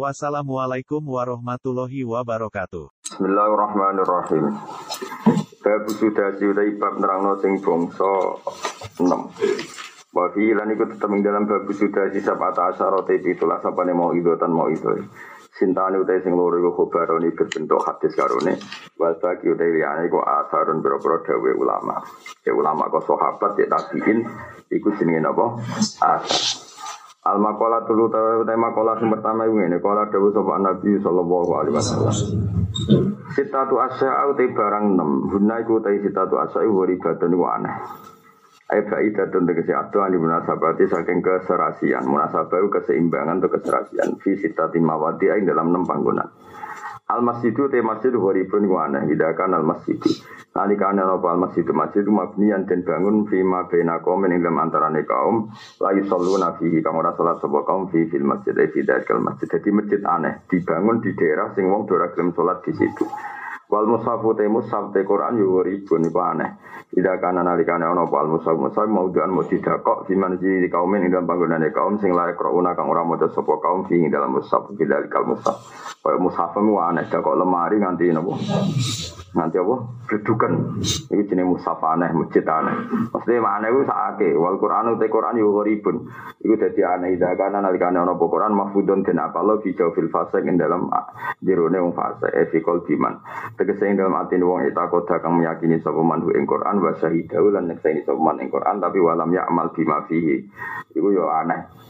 Wassalamualaikum warahmatullahi wabarakatuh. Bismillahirrahmanirrahim. Bab sudah utai bab nerangno sing bangsa 6. Wa fi lan iku tetep ing dalam bab sudah sisap ata asyara te pitulah sapane mau itu tan mau itu. Sintane utai sing loro iku khobaroni berbentuk hadis karone. Bagi utai liyane iku asarun boro-boro dawe ulama. Ya ulama kok sahabat ya tabiin iku jenenge napa? Asar. Al makola tulu ta makola sing pertama iku ngene, kala dawuh sapa Nabi sallallahu alaihi wasallam. Sitatu asya'u te barang 6. Hunna iku te sitatu asya'u waribatun iku aneh. Ai faidatun tegese adu ani munasabati saking keserasian. Munasabah keseimbangan atau keserasian. Fi sitati mawati ing dalam 6 panggonan. Al masjidu te masjid waribun wa aneh hidakan al masjidu. Nalika ana apa al masjidu masjid mabniyan den bangun fi ma baina qaum ing dalam antarane kaum la yusalluna fihi kang ora salat sapa kaum fi fil masjid fi dalikal masjid. Jadi masjid aneh dibangun di daerah sing wong ora gelem salat di situ. Wal mushafu te mushaf te Quran yo ribun iku aneh. Ida kana nalikane ana wal mushaf mushaf mauduan mau didakok di manji kaum ing dalam panggonane kaum sing layak krauna kang ora maca sapa kaum fi ing dalam mushaf bidalikal mushaf. Kaya mushaf mu aneh dakok lemari nganti napa? Nganti apa? Bledukan. Iki jenenge mushaf aneh, masjid aneh. Mesti aneh ku sakake. Wal Quran te Quran yo ribun. Iku dadi aneh ida kana nalikane ana apa Quran mahfudun den apalo fi fil fasik ing dalam jerone wong fasik e fi diman tegese ing dalam ati wong eta koda kang meyakini sapa man ing Quran wa syahidahu lan nyekseni sapa man ing Quran tapi walam ya amal bima fihi iku yo aneh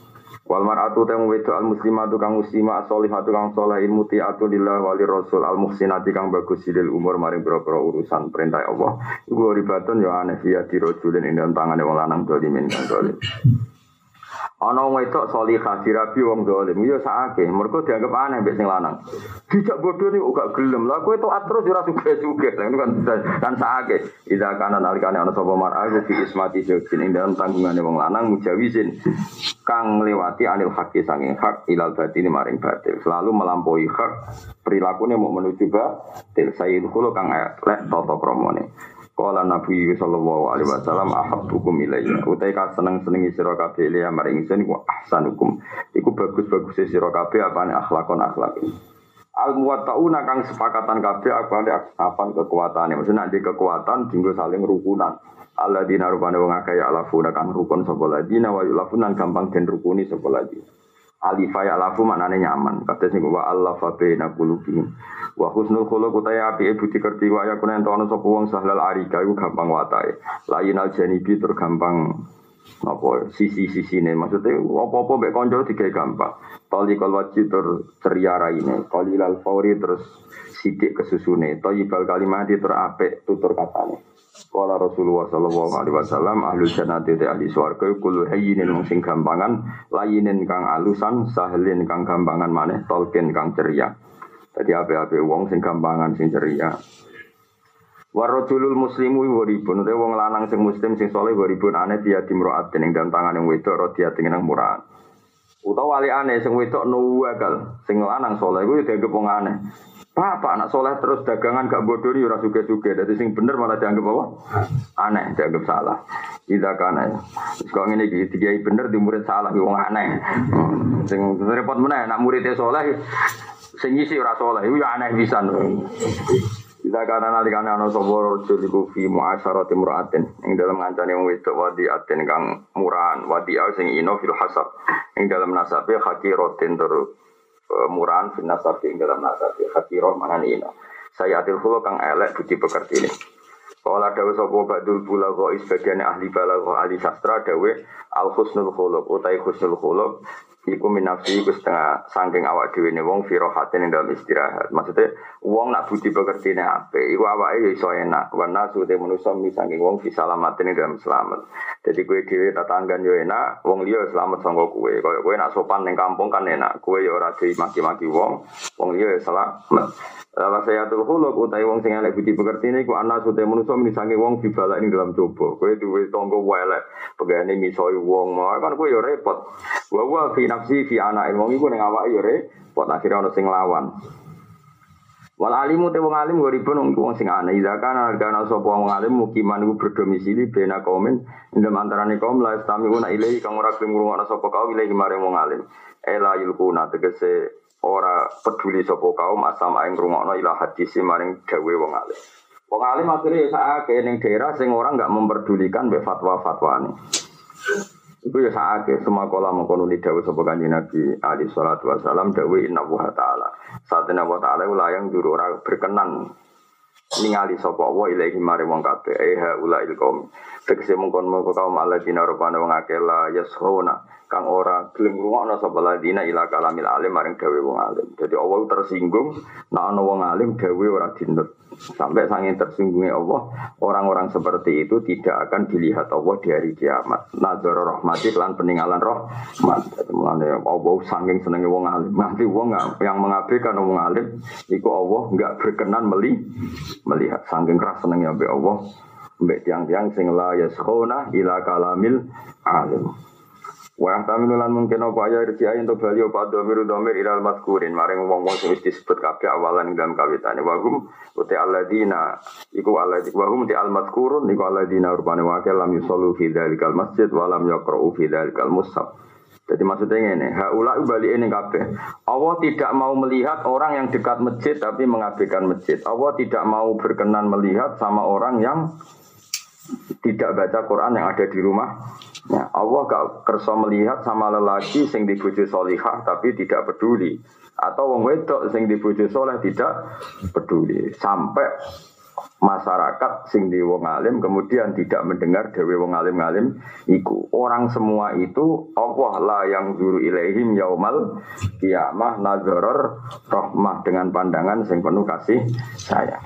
Wal mar'atu tang wedo al muslimatu kang muslimah as-solihatu kang saleh mutiatu lillah wali rasul al muhsinati kang bagus sidil umur maring boro urusan perintah Allah. Iku ribatun yo aneh via dirojulin ing tangane wong lanang dolimin kang dolim. Ana wong wedok salihah dirabi wong dolim ya sakake mergo dianggap aneh mbek sing lanang. Dijak bodoh nih gak gelem. Lah kowe tok terus ora suge-suge. Lah kan kan sakake. Ida kana nalikane ana sapa mar'a fi ismati jawabin ing dalam tanggungane wong lanang mujawizin kang lewati anil haki sanging hak ilal batin maring batil. Selalu melampaui hak perilakunya mau menuju batil. Sayyidul kang lek tata kramane. Kala Nabi sallallahu alaihi wasallam ahabbukum ilayya. Utai ka seneng-senengi sira kabeh liya maring ingsun iku ahsanukum. Iku bagus-bagus sira kabeh apane akhlakon akhlak. Al muwattauna kang sepakatan kabeh apane apaan kekuatane. Maksudnya nanti kekuatan tinggal saling rukunan. Allah dina rupane wong akeh alafuna kang rukun sapa ladina wa yulafunan gampang den rukuni sapa ladina. Alifa ya lafu maknane nyaman. Kata sing wa Allah fa baina qulubihim. Wa husnul khuluq utawa api budi kerti wa ya kunen tono sapa wong sahlal arika iku gampang watae. Lain al janibi tur gampang apa sisi-sisi ini maksudnya apa-apa mbek kanca digawe gampang. Tali kal wajib tur ceria raine, qalilal fauri terus sidik kesusune, thayyibal kalimati tur apik tutur katane. Kala Rasulullah sallallahu alaihi wasallam ahlu jannati te ahli swarga kulo hayyinin mung sing gampangan, layinin kang alusan, sahlin kang gampangan maneh, tolkin kang ceria. Jadi ape-ape wong sing gampangan sing ceria. Warajulul muslimu waribun te wong lanang sing muslim sing saleh waribun aneh dia dimroat ning dalam tangan yang wedok rodia dengan murah. Utawa wali sing wedok nuwagal, sing lanang saleh kuwi dianggap wong aneh. Apa anak soleh terus dagangan gak bodoh nih orang suge suge. Jadi sing bener malah dianggap apa? Aneh, dianggap salah. Tidak kan ya. Kalau ini tiga bener di murid salah, wong aneh. Sing repot mana? Nak muridnya soleh, sing isi ora soleh, itu ya aneh bisa. Kita karena nanti kan ana sapa rajul iku fi muasyarati muraatin ing dalam ngancani wong wedok wadi aten kang murahan wadi sing ino fil hasab ing dalam nasabe hakiratin tur murahan fin nasabi ing dalam nasabi hakiroh mangan ino saya adil hulo kang elek budi pekerti ini. Kala dawe sapa badul bulago sebagian ahli balago ahli sastra dawe al husnul khuluq utai husnul khuluq iku minafsi iku setengah saking awak dhewe ne wong firohatin ing dalam istirahat. Maksudnya wong nak budi pekertine apik, iku awake ya iso enak. Wana sute manusa mi saking wong fisalamatin ing dalam selamat. Jadi kue dhewe tatanggan yo enak, wong liya selamat sangka kue. Kaya kue nak sopan ning kampung kan enak. Kue yo ora maki-maki wong, wong liya selamat. Lama saya tuh huluk utai wong sing elek budi pekertine iku ana sute manusa saking wong dibala ing dalam coba. Kue duwe tangga elek, pegane misoi wong, kan kue yo repot. Wa wa fi nafsi fi anak wong iku ning yo repot akhirnya ana sing lawan. Wal alimu te wong alim goribun wong sing ana ida kana kana sapa wong alim mukiman iku berdomisili bena kaumin indem antarane kaum la istamiuna ilahi kang ora gelem ngrungokno sapa kaum ilahi maring wong alim. Ela yulkuna tegese ora peduli sapa kaum asam aing ngrungokno ila hadis maring gawe wong alim. Wong alim akhirnya sakake ning daerah sing orang enggak memperdulikan be fatwa-fatwane. Iku ya saake semua kolam mengkono di dawu sapa kanjeng Nabi Ali salatu wasalam dawu inna wa ta'ala. Saat inna wa ta'ala ulayang juru ora berkenan ningali sapa wa ilahi mare wong kabeh eh ulail qaum. Tegese mengkon mengko kaum alladzina rupane wong akeh la yasruna kang ora gelem ngrungokno sapa ladina ila kalamil alim maring dawe wong alim. Jadi Allah tersinggung nek ana wong alim dawe ora dinut. Sampai sangat tersinggungnya Allah, orang-orang seperti itu tidak akan dilihat Allah di hari kiamat. Nazar rahmati lan peninggalan. Jadi mulane Allah saking senenge wong alim. Nanti wong yang mengabaikan wong alim, iku Allah enggak berkenan meli melihat saking keras senengnya Allah. Mbek tiang-tiang sing la yaskhuna ila kalamil alim. Wa tamilu lan mungkin apa ya ayin to bali apa domir domir ilal maskurin maring wong-wong sing wis disebut kabeh awalan ing dalam kawitane wa hum uti alladzina iku alladzina wa hum ti al iku alladzina rupane wa lam yusallu fi dzalikal masjid wa lam yaqra'u fi dzalikal mushaf jadi maksudnya ini, haula balik ini kabeh. Allah tidak mau melihat orang yang dekat masjid tapi mengabaikan masjid. Allah tidak mau berkenan melihat sama orang yang tidak baca Quran yang ada di rumah. Ya, Allah gak kerso melihat sama lelaki sing dibujuk solihah tapi tidak peduli. Atau wong wedok sing dibujuk soleh tidak peduli. Sampai masyarakat sing di wong alim kemudian tidak mendengar dewe wong alim alim iku orang semua itu Allah lah yang juru ilaihim yaumal kiamah nazaror rahmah dengan pandangan sing penuh kasih sayang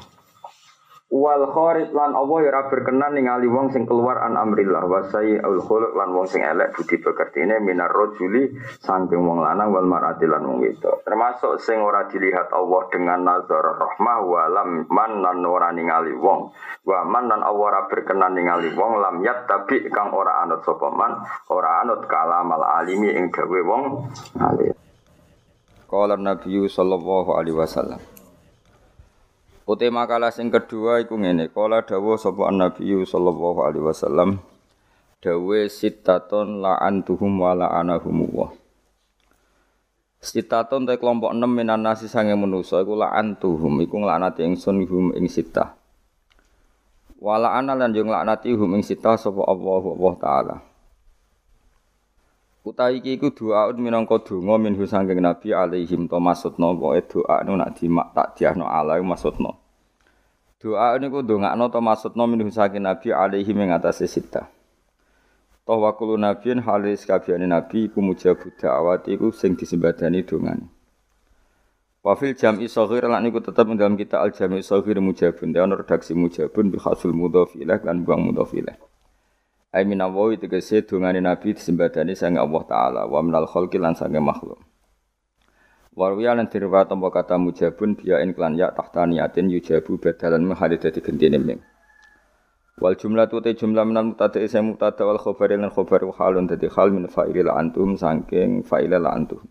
wal kharij lan Allah ya berkenan ningali wong sing keluar an amrillah. Wa al khuluq lan wong sing elek budi pekertine minar rajuli saking wong lanang wal marati lan wong wedok. Termasuk sing ora dilihat Allah dengan nazar rahmah wa lam man lan ora ningali wong. Wa man lan Allah ora berkenan ningali wong lam yat tapi kang ora anut sapa man ora anut kalamal alimi ing gawe wong alim Qala Nabi sallallahu alaihi wasallam Uti makalah sing kedua iku ngene, kala dawuh sapa Nabi sallallahu alaihi wasallam dawe sitaton la'antuhum wa la'anahum wa. Sitaton te kelompok 6 minan nasi sange manusa iku la'antuhum iku nglaknati ingsun hum ing sitah. Wa la'ana lan yo nglaknati hum ing sitah sapa Allah Allah taala. Utawi iki iku doaun minangka donga minhu sangking Nabi alaihim to maksudna pokoke doa nu nak dimak tak diahno ala maksudna. Doa niku ndongakno to maksudna minhu sangking Nabi alaihim ing atase sita. Toh wa nabiyin halis kabehane nabi iku mujabu da'wati iku sing disembadani dongane. Wa fil jam'i shaghir lan niku tetep dalam kita al jam'i shaghir mujabun. Dia ono redaksi mujabun bi khasul mudhaf ilaih lan buang mudhaf ilaih. Ai minawawi tegese dungane Nabi disembadani sange Allah taala wa minal khalqi lan sange makhluk. Warwiya lan diriwayat tampa kata mujabun biyain klan ya tahta niatin yujabu badalan mahali dadi gentine mim. Wal jumlah tu te jumlah minal mutada isa mutada wal khobar lan khobar halun dadi hal min fa'ilil antum saking fa'ilil antum.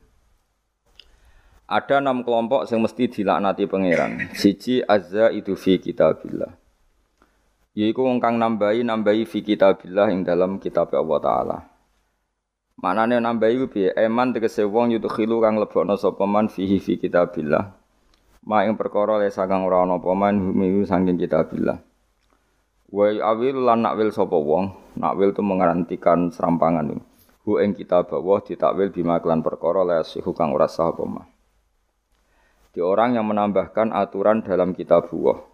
Ada enam kelompok yang mesti dilaknati pangeran. Siji azza itu fi kitabillah yaiku wong kang nambahi nambahi fi kitabillah ing dalam kitab Allah taala. Manane nambahi ku piye? Eman tegese wong yudkhilu kang lebokno sapa man fihi fi kitabillah. Ma ing perkara le sakang ora ana apa man humi saking kitabillah. Wa awil lan nakwil sapa wong, nakwil tu mengarantikan serampangan. Hu ing kitab Allah ditakwil bima kelan perkara le sihu kang ora sah apa Di orang yang menambahkan aturan dalam kitab Allah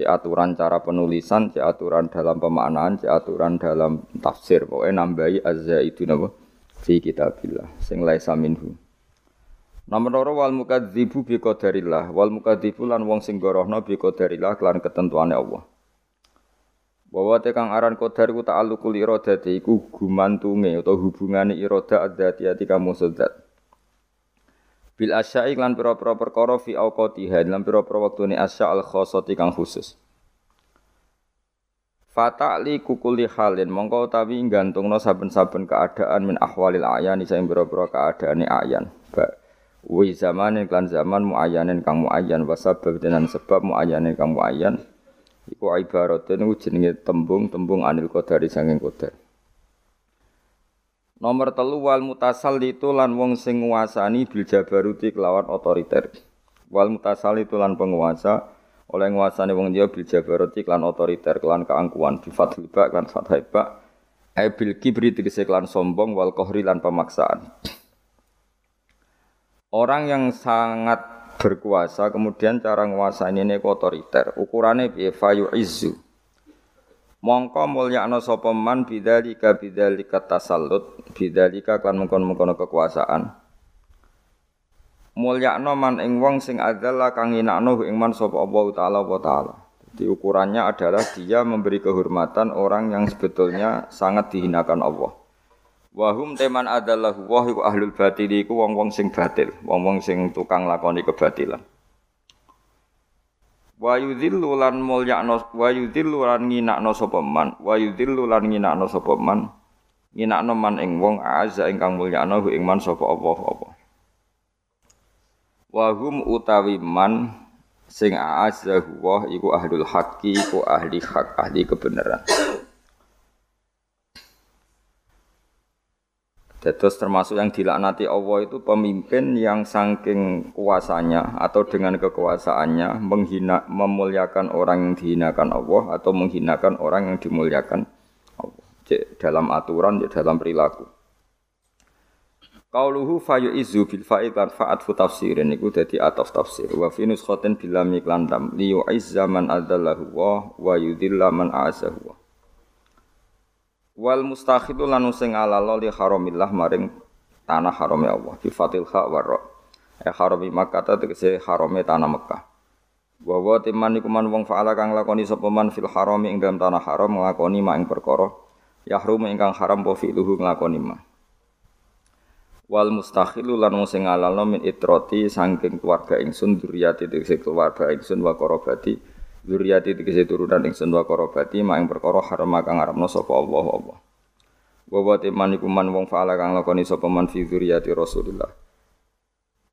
cek aturan cara penulisan, cek aturan dalam pemaknaan, cek aturan dalam tafsir. Pokoknya nambahi azza itu napa fi kitabillah sing laisa minhu Nomor loro wal mukadzibu bi qadarillah wal mukadzibu lan wong sing gorohno bi qadarillah kelan ketentuane Allah. Bahwa tekang aran qadar ku ta'alluqul iradati iku gumantunge utawa hubungane irada adzatiyati kamu sedat. Bil asya'i lan pira-pira perkara fi auqatiha lan pira-pira wektune asya al khassati kang khusus. Fata'li kukuli halin mongko utawi gantungno saben-saben keadaan min ahwalil ayan isa pira-pira keadaane ayan. Ba Wi zamanin klan zaman muayyanin kang muayyan wa sabab dengan sebab muayyanin kang muayyan iku ibaratun iku jenenge tembung-tembung anil qadari sanging qadar. Nomor telu wal mutasal itu lan wong sing nguasani bil jabaruti kelawan otoriter. Wal mutasal itu lan penguasa oleh nguasani wong dia bil jabaruti klan otoriter klan keangkuhan. Bi fathil ba klan fathai bil kibri tegese klan sombong wal kohri lan pemaksaan. Orang yang sangat berkuasa kemudian cara nguasani ini otoriter. Ukurannya piye? Fayu izu mongko mulyakno sapa man bidzalika bidzalika tasallut bidzalika kan mengkon-mengkono kekuasaan. Mulyakno man ing wong sing adzalla kang inakno ing man sapa Allah taala wa taala. Jadi ukurannya adalah dia memberi kehormatan orang yang sebetulnya sangat dihinakan Allah. Wahum teman adalah wah iku ahlul batil iku wong-wong sing batil, wong-wong sing tukang lakoni kebatilan. Wa yudhillu lan mulyakno wa yudhillu lan nginakno sapa man, wa yudhillu lan nginakno sapa man. Nginakno man ing wong azza ingkang mulyakno ing man sapa apa apa. Wa hum utawi man sing azza wa iku ahlul haqqi iku ahli hak ahli kebenaran. Terus termasuk yang dilaknati Allah itu pemimpin yang saking kuasanya atau dengan kekuasaannya menghina memuliakan orang yang dihinakan Allah atau menghinakan orang yang dimuliakan Allah. Cek dalam aturan, cek dalam perilaku. Qauluhu fayu izu bil fa'id lan fa'at fu tafsirin iku dadi ataf tafsir wa fi nuskhatin bil lam iklan dam li yu'izza man adallahu wa yudilla man a'azahu Wal mustakhidu lan sing alalo li haramillah maring tanah harame Allah bi fatil kha wa Eh harami Makkah tegese harame tanah Mekah. Wa wa timan iku man wong faala kang lakoni sapa man fil harami ing dalam tanah haram nglakoni mak ing perkara yahrum ingkang haram po fi'luhu nglakoni ma. Wal mustakhilu lan sing alalo min itroti saking keluarga ingsun duriyati tegese keluarga ingsun wa korobati Zuriyati tegese turunan ingsun wa korobati mak ing perkara haram kang ngaramno sapa Allah Allah. Wa wa teman man wong faala kang lakoni sapa man fi Rasulillah.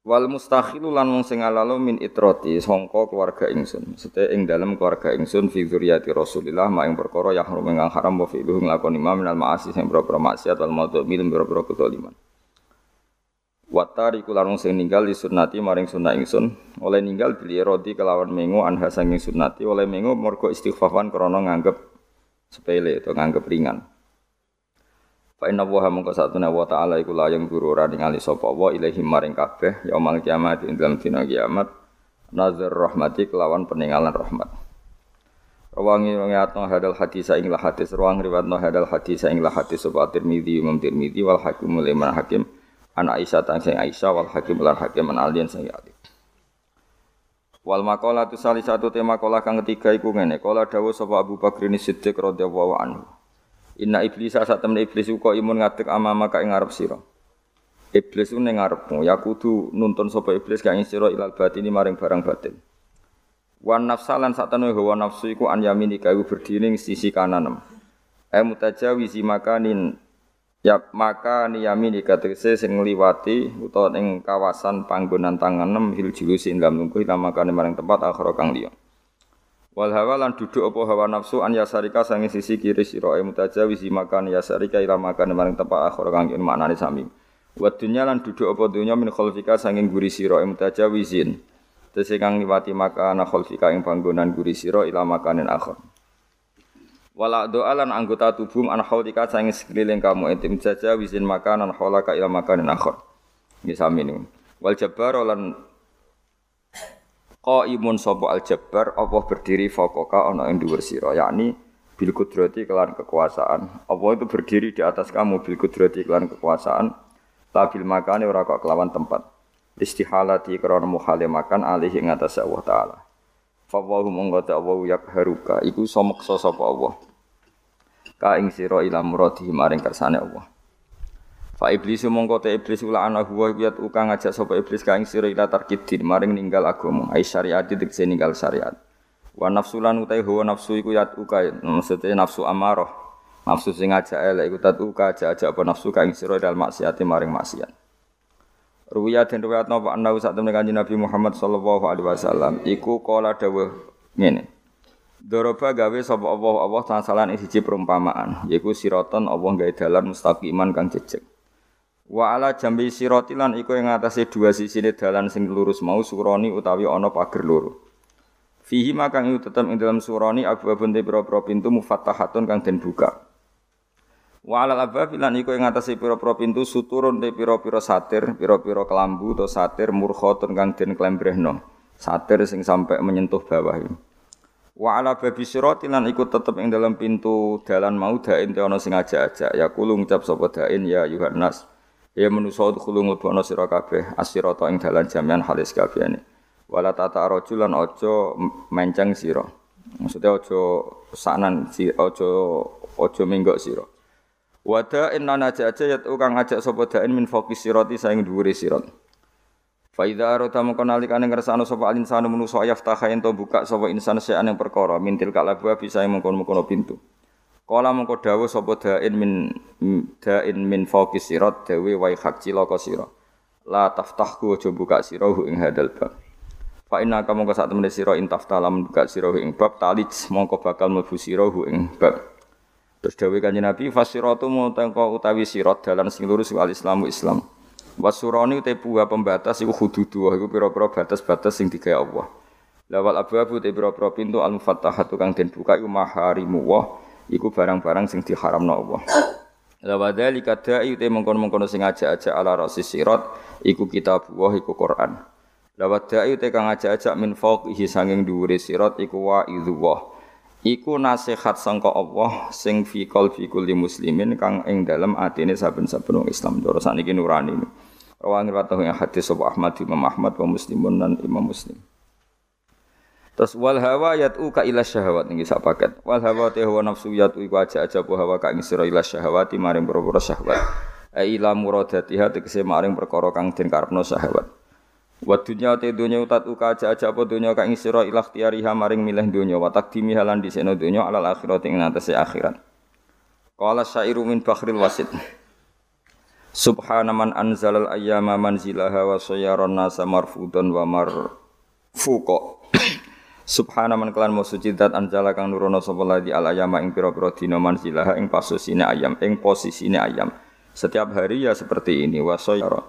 Wal mustakhilu lan wong sing alalo min itrati sangka keluarga ingsun. Sete ing dalem keluarga ingsun fi zuriyati Rasulillah mak ing perkara yang haram kang haram wa fi luhung lakoni ma minal ma'asi sing boro maksiat wal maudhu mil boro-boro kedzaliman. Watari kularung sing ninggal di sunnati maring sunnah ingsun oleh ninggal beli rodi kelawan mengo anha sanging sunnati oleh mengo morgo istighfafan krono nganggep sepele atau nganggep ringan. Fa inna wa mongko satuna wa ta'ala iku la yang guru ora ningali sapa wa ilahi maring kabeh yaumul kiamat ing dalam dina kiamat nazar rahmati kelawan peninggalan rahmat. Rawangi ngatno hadal hadis ing la hadis rawang riwayatno hadal hadis ing la hadis sapa Tirmidzi Imam Tirmidzi wal Hakim Mulaiman Hakim an Aisyah tang sing Aisyah wal Hakim lan Hakim an Alian sing Ali. Wal maqala tu sali satu tema kola kang ketiga iku ngene. Kola dawuh sapa Abu Bakar ini Siddiq radhiyallahu anhu. Inna iblis sak temen iblis uga imun ngadeg amama ka ing ngarep sira. Iblis ku ning ngarepmu, ya kudu nuntun sapa iblis ka ing sira ilal batini maring barang batin. Wan nafsalan sak temen hawa nafsu iku an yamini kayu berdiri sisi kanan. E mutajawizi makanin Ya maka niyami dikategese sing ngliwati utawa ing kawasan panggonan tanganem hil julusi dalam lungguh ila makane maring tempat akhara kang liya. Wal hawa lan duduk apa hawa nafsu an yasarika sange sisi kiri sira e mutajawizi makan yasarika ila makane maring tempat akhara kang liya maknane sami. Wa dunya lan duduk apa dunya min khalfika sange guri sira e mutajawizin. Tese kang liwati makana khalfika ing panggonan guri sira ila makanen akhar. Wala doa lan anggota tubuh an haulika sange sekeliling kamu intim jaja wisin makanan haulaka ila makanin akhir. Nggih sami niku. Wal jabbar lan qaimun sapa al jabbar apa berdiri fokoka ana ing dhuwur yakni bil kudrati kelan kekuasaan. Allah itu berdiri di atas kamu bil kudrati kelan kekuasaan. Tabil makane ora kok kelawan tempat. Istihalati krana muhale makan alih ing atas Allah taala. Fawahu mongko ta Allah yakharuka iku iso meksa sapa Allah. Ka ing sira ila muradi maring kersane Allah. Fa iblis mongko te iblis ula ana huwa yat uka ngajak sapa iblis ka ing sira ila tarkidin maring ninggal agama ai syariat dikse ninggal syariat. Wa nafsu lan utai huwa nafsu iku yat uka maksudnya nafsu amarah. Nafsu sing ngajak elek iku tat uka ajak-ajak apa nafsu ka ing sira dal maksiat maring maksiat. Ruwiyah dan riwayat napa anna sak temne kanjeng Nabi Muhammad sallallahu alaihi wasallam iku kala dawuh ngene. Doroba gawe sapa Allah Allah tasalan ing siji perumpamaan yaiku siraton Allah gawe dalan mustaqiman kang jejeg. Wa ala jambi siratilan iku ing atase dua sisine dalan sing lurus mau suroni utawi ana pager loro. Fihi makang iku tetep ing dalam surani abwabun te pira-pira pintu mufattahatun kang den buka. Wa alal abwab lan iku ing atase pira-pira pintu suturun te pira-pira satir, pira-pira kelambu atau satir murkhatun kang den klembrehno. Satir sing sampai menyentuh bawah. Wa ala babi sirati lan iku tetep ing dalam pintu dalan mau dain te ana sing ajak-ajak ya kulo ngucap sapa dain ya Yohanes. Ya manusa kulo mlebono sira kabeh asirata ing dalan jamian halis kabehane. Wala tata rajulan aja menceng sira. Maksudnya aja sanan si aja aja menggok sira. Wada inna naja aja ya kang ngajak sapa dain min fokus sirati saing dhuwure sirat. Fa idza arata mongko nalikane ngersano sapa alinsanu manusa yaftaha ento buka sapa insan sean yang perkara mintil kalabwa bisa mengkon-mengkon pintu. Kala mongko dawuh sapa dain min dain min fokus sirat dawe wa hak cilaka sira. La taftahku aja buka sira ing hadal bab. Fa inna kamu temene sira intafta lam buka sira ing bab talij mongko bakal mlebu sira ing bab. Terus dawuh kanjeng Nabi fasiratu mutangka utawi sirat dalan sing lurus wal Islamu Islam. Wasurani te buah pembatas iku hududu iku pira-pira batas-batas sing digawe Allah. Lawal abu-abu te pira-pira pintu al mufattahatu kang den buka iku maharimu wa iku barang-barang sing diharamno Allah. Lawal dzalika da'i te mengkon-mengkon sing ajak-ajak ala rasi sirat iku kitab wa iku Quran. Lawal da'i te kang ajak-ajak min fawqihi sanging dhuwure sirat iku wa idzuwah iku nasihat sangka Allah sing fi qalbi kulli muslimin kang ing dalem atine saben-saben wong Islam. Cara sakniki nurani. Rawang riwayat yang hadis sapa Ahmad Imam Ahmad wa Muslimun dan Imam Muslim. Terus wal hawa yat'u ka ila syahawat niki sak paket. Wal hawa te hawa nafsu yat'u iku aja aja po hawa ka ing sira ila syahawati maring boro-boro syahwat. Ai ila muradatiha tegese maring perkara kang den karepno syahwat. Wa dunya te dunya utat uka aja aja apa dunya kang sira ilah tiariha maring milih dunya wa takdimi halan diseno dunya alal akhirat ing atase akhirat. Qala syairu min bakhril wasit. Subhana man anzalal ayyama manzilaha wa sayyaran nasa marfudan wa marfuqa. Subhana man kelan suci dat anzala kang nurono sapa ladi al ing pira-pira dina manzilaha ing posisine ayam ing posisine ayam. Setiap hari ya seperti ini wa sayyaran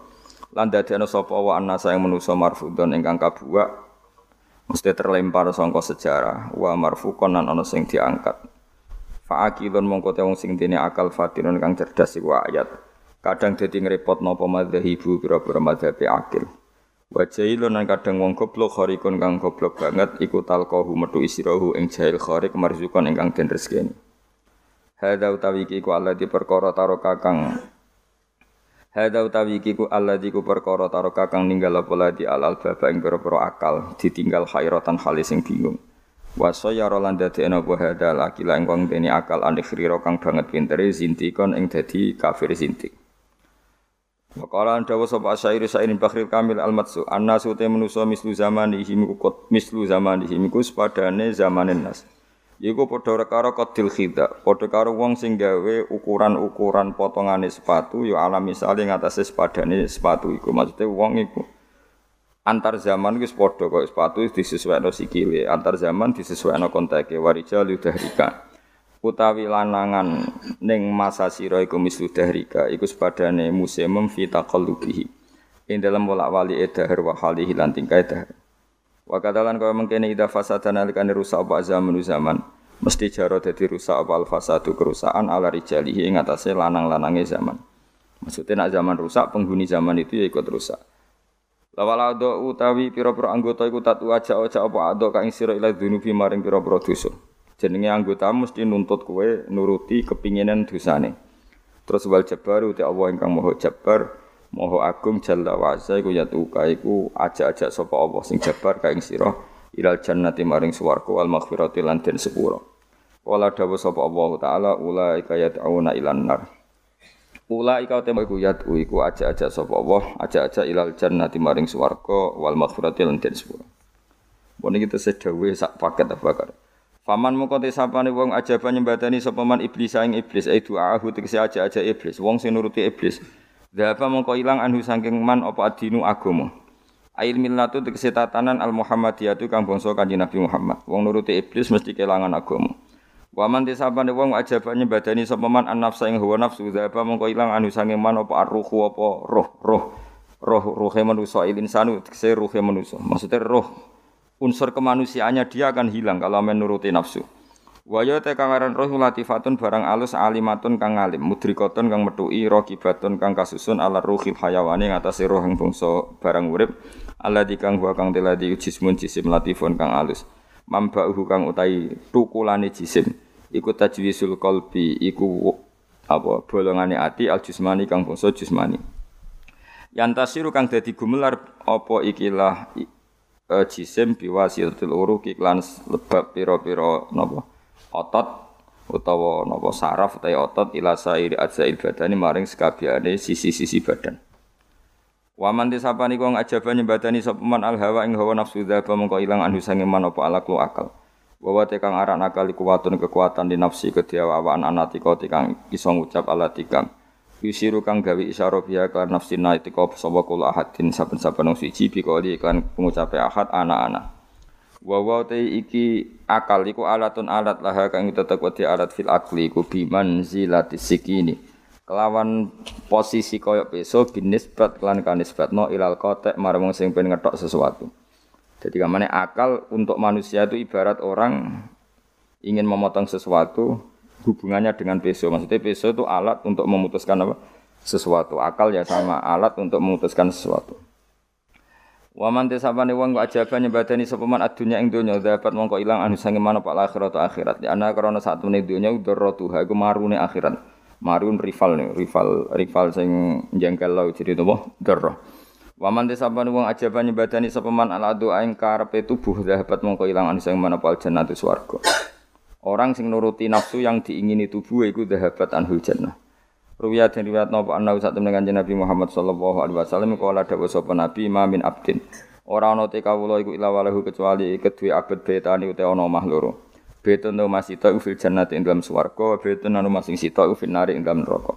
lan dadekno sapa wa annasa yang manusa marfudon ingkang kabuak mesti terlempar sangka sejarah wa marfukon lan ana sing diangkat fa'akilun mongko te wong sing dene akal fatinun kang cerdas iku ayat kadang dadi ngrepot napa madzhabibu pira-pira madzhabi akil wa jailun lan kadang wong goblok kharikun kang goblok banget iku talqahu metu isirahu ing jail kharik marzukon ingkang den rezekine Hadza utawi iku Allah di perkara taro kakang Hadza utawi iki ku alladzi ku perkara taro kakang ninggal apa ladi alal baba ing pira-pira akal ditinggal khairatan hale sing bingung. Wa sayara lan ana apa hadza laki lan wong akal anikhira kang banget pintere zintikon ing dadi kafir zintik. Waqala dawa sapa syair sairin Bakhril Kamil Al-Matsu annasu te manusa mislu zaman ihim kut mislu zaman ihim ku sepadane zamanen nas. Iku padha karo kodil khida, padha karo wong sing gawe ukuran-ukuran potongane sepatu ya alam misale ngatasé sepadane sepatu iku. Maksudnya wong iku antar zaman wis padha kok sepatu disesuaikno sikile, antar zaman disesuaikno konteke warijal yudahrika. Utawi lanangan ning masa sira iku mislu dahrika, iku sepadane musimum fi taqallubihi. Ing dalam wolak-wali edahar wa halihi lan tingkah dahar. Wa kadalan kaya mengkene ida fasada nalikane rusak apa zaman zaman. Mesti jaro dadi rusak apa al fasadu kerusakan ala rijalihi ing atase lanang-lanange zaman. Maksudnya nak zaman rusak penghuni zaman itu ya ikut rusak. Lawal ado utawi pira-pira anggota iku tatu aja aja apa ado kang sira ila dunubi maring pira-pira dosa. Jenenge anggota mesti nuntut kowe nuruti kepinginan dosane. Terus wal jabar uti Allah ingkang maha jabar, maha agung jalla wa azza iku yatuka iku aja-aja sapa Allah sing jabar ka ing sira ilal jannati maring swarga wal maghfirati lan den sepura. Wala dawu sapa Allah taala ulaika yad'una ilan nar. Ulaika tema iku yad'u iku aja-aja sapa Allah, aja-aja ilal jannati maring swarga wal maghfirati lan den sepura. Bon iki tesih dawuh sak paket apa bakar. Faman moko te sapane wong ajaba nyembadani sapa man iblis ing iblis ai du'ahu tegese aja-aja iblis, wong sing nuruti iblis. Dhapa mongko ilang anhu saking man apa adinu agama. Ail millatu tegese tatanan al Muhammadiyatu kang bangsa Kanjeng Nabi Muhammad. Wong nuruti iblis mesti kelangan agama. Waman tisapane wong ajaba nyembadani sapa man an nafsa ing hawa nafsu dhapa mongko ilang anhu saking man apa arruhu apa roh roh roh ruhe manusa il insanu tegese ruhe manusa. Maksudnya roh unsur kemanusiaannya dia akan hilang kalau menuruti nafsu. Waya te kang aran roh latifatun barang alus alimatun kang alim, mudrikotun kang metui, rokibatun kang kasusun ala ruhil hayawani ngatasi roh yang bangsa barang urip, ala kang huwa kang teladi jismun jisim latifun kang alus. Mambauhu kang utai tukulane jisim, iku tajwisul qalbi, iku apa bolongane ati al jismani kang bangsa jismani. Yantasiru kang dadi gumelar apa ikilah uh, jisim biwasilatil uruq iklan lebab pira-pira napa otot utawa napa saraf utawa otot ila sairi ajzail badani maring sekabiane sisi-sisi badan. Waman tisapani kong ajaba nyembadani sapa man al hawa ing hawa nafsu dzaba mengko ilang anhu sange man apa alaklu akal. Wawa tekang arak nakali kuwatun kekuatan di nafsi kediawaan anatika tikang ngucap ala tikang. Yusiru kang gawe isyara biya kan nafsi naitika sapa kula ahadin saben-saben suci bikoli iklan pengucape ahad anak-anak. Wa wa te iki akal iku alatun alat laha kang tetep wedi alat fil akli iku biman zilati sikini. Kelawan posisi koyo peso binisbat kelan kanisbatno ilal kotek marang sing pengen ngetok sesuatu. Jadi kamane akal untuk manusia itu ibarat orang ingin memotong sesuatu hubungannya dengan peso. Maksudnya peso itu alat untuk memutuskan apa? Sesuatu. Akal ya sama alat untuk memutuskan sesuatu. Wa man tisabane wong kok ajaba nyembadani sapa man adunya ing donya dapat mongko ilang anu sange mana pak akhirat akhirat. Ya ana krana satune donya udaratuha iku marune akhirat. Marun rival nih, rival rival sing jengkel lo jadi napa darah. Wa man tisabane wong ajaba nyembadani sapa man ala doa ing karepe tubuh dapat mongko ilang anu sange mana pak jannatu swarga. Orang sing nuruti nafsu yang diingini tubuh iku dahabat anhul jannah. Ruwiya dan riwayat napa anna usat temen kanjeng Nabi Muhammad sallallahu alaihi wasallam kala dawuh sapa Nabi ma min abdin. Ora ana te kawula iku ila walahu kecuali kedue abet betani uta ana omah loro. Betun no masita fil jannati ing dalam swarga, betun anu masing sita fil nari ing dalam neraka.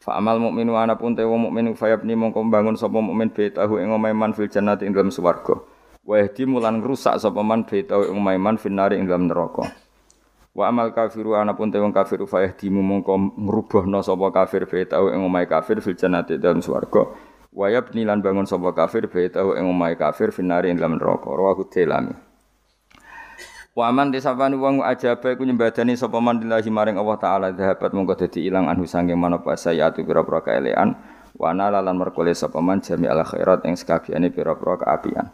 Fa amal mukminu ana pun te wong fayabni mongko bangun sapa mukmin betahu ing omahe fil jannati ing dalam swarga. Wa mulan ngrusak sapa man betahu ing omahe fil nari ing dalam neraka. Wa amal kafiru ana pun te wong kafir fa yahdimu mongko ngrubuhna sapa kafir fa tau ing kafir fil jannati dalam swarga. Wa yabni bangun sapa kafir fa tau ing kafir finari ing dalam neraka. Rawahu Tilami. Wa man disapani wong ajaba iku nyembadani sapa man maring Allah taala dhahabat mongko dadi ilang anhu sange manapa sayatu pira-pira kaelean wa nala lan merkole sapa man jami al khairat ing sekabiane kaapian.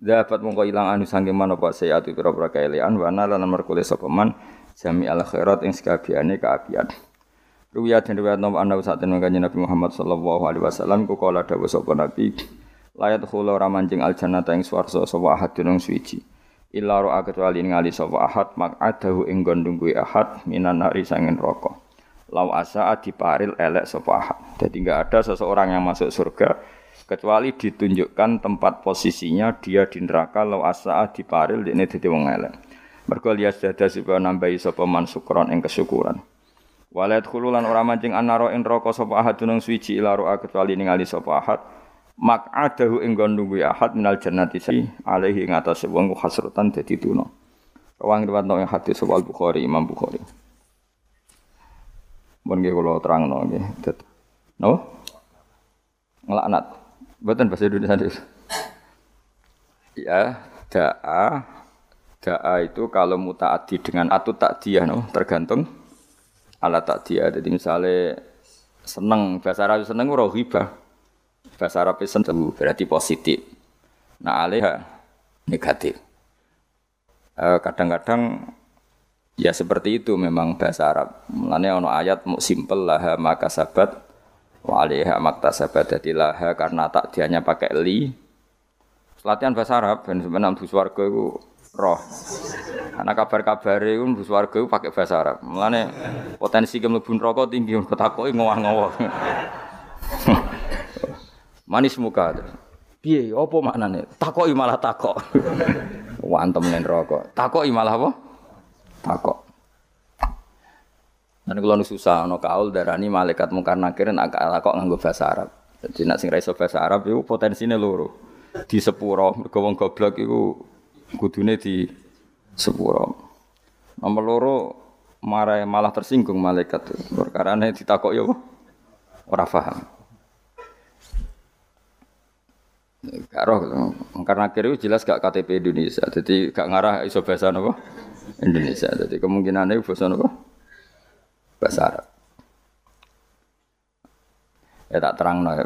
Dapat mongko ilang anu sangge man apa sayatu pira-pira kaelian wa ana lan merkule sapa man jami al khairat ing sekabiane kaapian. Ruwiya den riwayat nom ana saten kanjeng Nabi Muhammad sallallahu alaihi wasallam ku kala dawuh sapa Nabi layat khula ora manjing al jannata ing swarga sapa ahadun suci. Illa ro'a kecuali ngali sapa ahad maq'adahu ing gondung kuwi ahad minan nari sangin rokok. Lau asa diparil elek sapa ahad. Jadi enggak ada seseorang yang masuk surga kecuali ditunjukkan tempat posisinya dia di neraka law asa diparil ini dadi wong elek. Mergo liya dada supaya nambahi sapa man syukron ing kesyukuran. Walayat khululan ora mancing anaro ing neraka sapa ahad dunung suci ila ro'a kecuali ningali sapa ahad. Mak'adahu ing gondungu ahad minal jannati si alaihi ing atase wong hasrutan dadi tuna. Rawang riwayat ing hadis sapa Bukhari Imam Bukhari. Mun nggih kula terangno nggih. No? Ngelaknat. Bukan bahasa Indonesia itu. Ya, da'a da'a itu kalau mutaati dengan atut takdiyah no, tergantung alat takdiyah. Jadi misalnya seneng bahasa Arab seneng ora ghibah. Bahasa Arab seneng berarti positif. Nah, alaiha negatif. Eh, kadang-kadang ya seperti itu memang bahasa Arab. Mulanya ono ayat mau simpel lah maka sabat wa alaiha sabat jadi laha karena tak dianya pakai li. Latihan bahasa Arab dan sebenarnya bus warga itu roh. Karena kabar-kabar itu bus warga itu pakai bahasa Arab. Mulanya potensi kemlebun rokok tinggi, ketakoi ngowah-ngowah. Manis muka. Piye, apa maknane? Takoki malah takok. Wantem nen rokok. Takoki malah apa? Takok. Dan kalau nu susah, no kaul darani malaikat mungkar nakir nak takok nganggo bahasa Arab. Jadi nak sing ra bahasa Arab itu potensinya loro. Di sepuro, wong goblok iku kudune di sepuro. Nomor loro marah malah tersinggung malaikat. Perkara ditakok ya apa? Ora paham. Gak roh, karena akhirnya jelas gak KTP Indonesia, jadi gak ngarah iso bahasa Indonesia, jadi kemungkinannya bahasa apa bahasa Arab. Ya tak terang nah.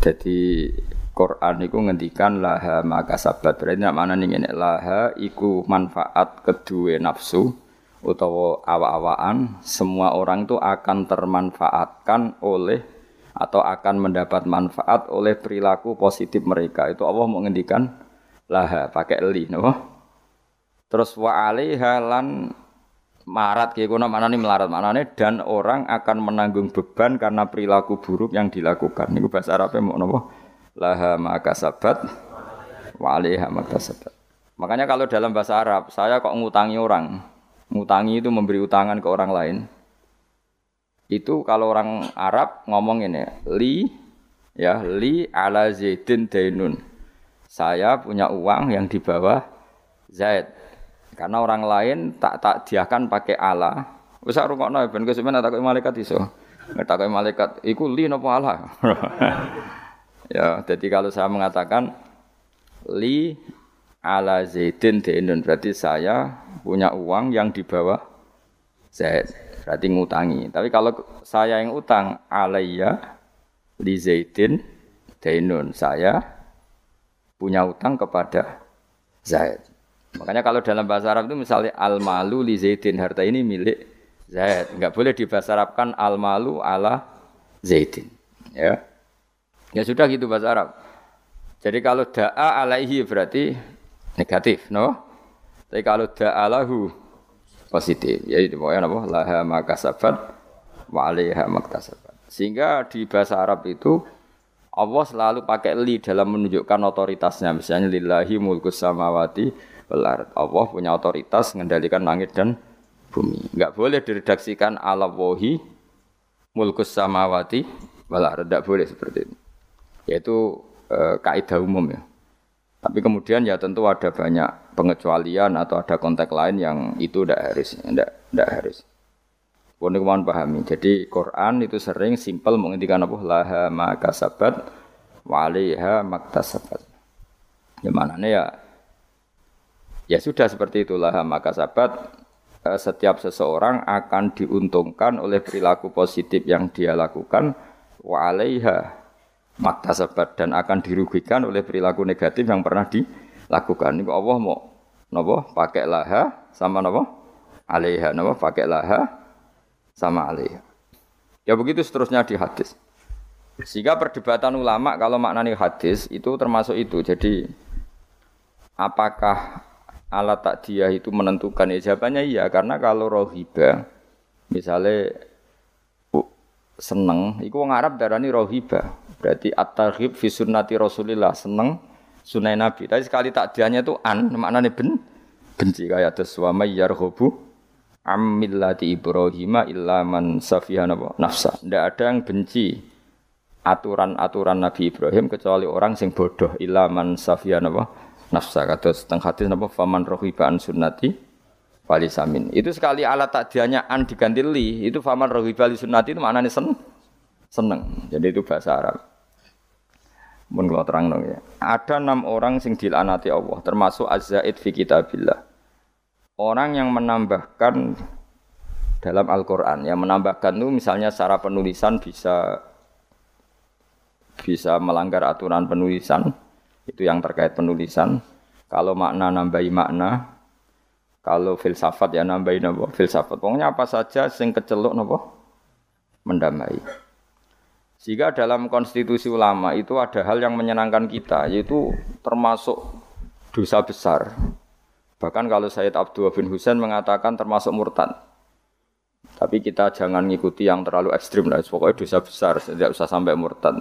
Jadi Quran itu ngendikan laha maka sabat berarti mana nih ini laha iku manfaat kedua nafsu utawa awa-awaan semua orang itu akan termanfaatkan oleh atau akan mendapat manfaat oleh perilaku positif mereka. Itu Allah mau ngendikan laha pakai li, no? Terus wa alaiha marat kayak kono mana nih melarat. Mana nih dan orang akan menanggung beban karena perilaku buruk yang dilakukan. Ini bahasa Arabnya mau nopo? Laha maka sabat wa alaiha maka sabat. Makanya kalau dalam bahasa Arab saya kok ngutangi orang, ngutangi itu memberi utangan ke orang lain. Itu kalau orang Arab ngomong ini li ya li ala zaidin dainun. Saya punya uang yang di bawah Zaid karena orang lain tak tak diakan pakai ala wis rungokno ben kesuwen tak malaikat iso tak malaikat iku li napa ala ya jadi kalau saya mengatakan li ala zaidin dainun berarti saya punya uang yang di bawah Zaid berarti ngutangi. Tapi kalau saya yang utang alaiya li Zaidin dainun, saya punya utang kepada Zaid. Makanya kalau dalam bahasa Arab itu misalnya al malu li Zaidin harta ini milik Zaid, enggak boleh dibahasa Arabkan al malu ala Zaidin. Ya. Ya sudah gitu bahasa Arab. Jadi kalau da'a alaihi berarti negatif, no? Tapi kalau da'a lahu positif. Ya itu pokoknya apa? Laha makasabat wa alaiha maktasabat. Sehingga di bahasa Arab itu Allah selalu pakai li dalam menunjukkan otoritasnya. Misalnya lillahi mulkus samawati wal Allah punya otoritas mengendalikan langit dan bumi. Enggak boleh diredaksikan ala wahi mulkus samawati wal Enggak boleh seperti itu. Yaitu e, kaidah umum ya. Tapi kemudian ya tentu ada banyak pengecualian atau ada konteks lain yang itu tidak harus, tidak tidak harus. Pun kemauan pahami. Jadi Quran itu sering simpel menghentikan apa laha maka sabat waliha maktasabat. Ya mana ya ya sudah seperti itulah maka sabat eh, setiap seseorang akan diuntungkan oleh perilaku positif yang dia lakukan wa alaiha maktasabat dan akan dirugikan oleh perilaku negatif yang pernah dilakukan. Ini Allah mau nopo pakai laha sama nopo alaiha nopo pakai laha sama alaiha. Ya begitu seterusnya di hadis. Sehingga perdebatan ulama kalau maknanya hadis itu termasuk itu. Jadi apakah alat takdiyah itu menentukan ya jawabannya iya karena kalau rohiba misalnya seneng iku wong Arab darani rohiba Berarti at-targhib fi sunnati Rasulillah, seneng sunai Nabi. Tapi sekali takdiannya itu an, maknanya ben benci kayak atas wa may yarghabu am millati Ibrahim illa man safiha nafsa. Tidak ada yang benci aturan-aturan Nabi Ibrahim kecuali orang sing bodoh illa man safiha nafsa. Kados teng hadis napa faman rohiba an sunnati walisamin. Itu sekali alat takdiannya an diganti li, itu faman rohiba li sunnati itu maknanya sen seneng. Jadi itu bahasa Arab. Mun kalau terang dong ya. Ada enam orang sing dilanati Allah, termasuk azzaid fi kitabillah. Orang yang menambahkan dalam Al-Quran, yang menambahkan itu misalnya secara penulisan bisa bisa melanggar aturan penulisan, itu yang terkait penulisan. Kalau makna nambahi makna, Kalau filsafat ya nambahin apa? Filsafat. Pokoknya apa saja sing keceluk napa? Mendamai. Sehingga dalam konstitusi ulama itu ada hal yang menyenangkan kita, yaitu termasuk dosa besar. Bahkan kalau Sayyid Abdul bin Husain mengatakan termasuk murtad. Tapi kita jangan ngikuti yang terlalu ekstrim lah. Pokoknya dosa besar, tidak usah sampai murtad.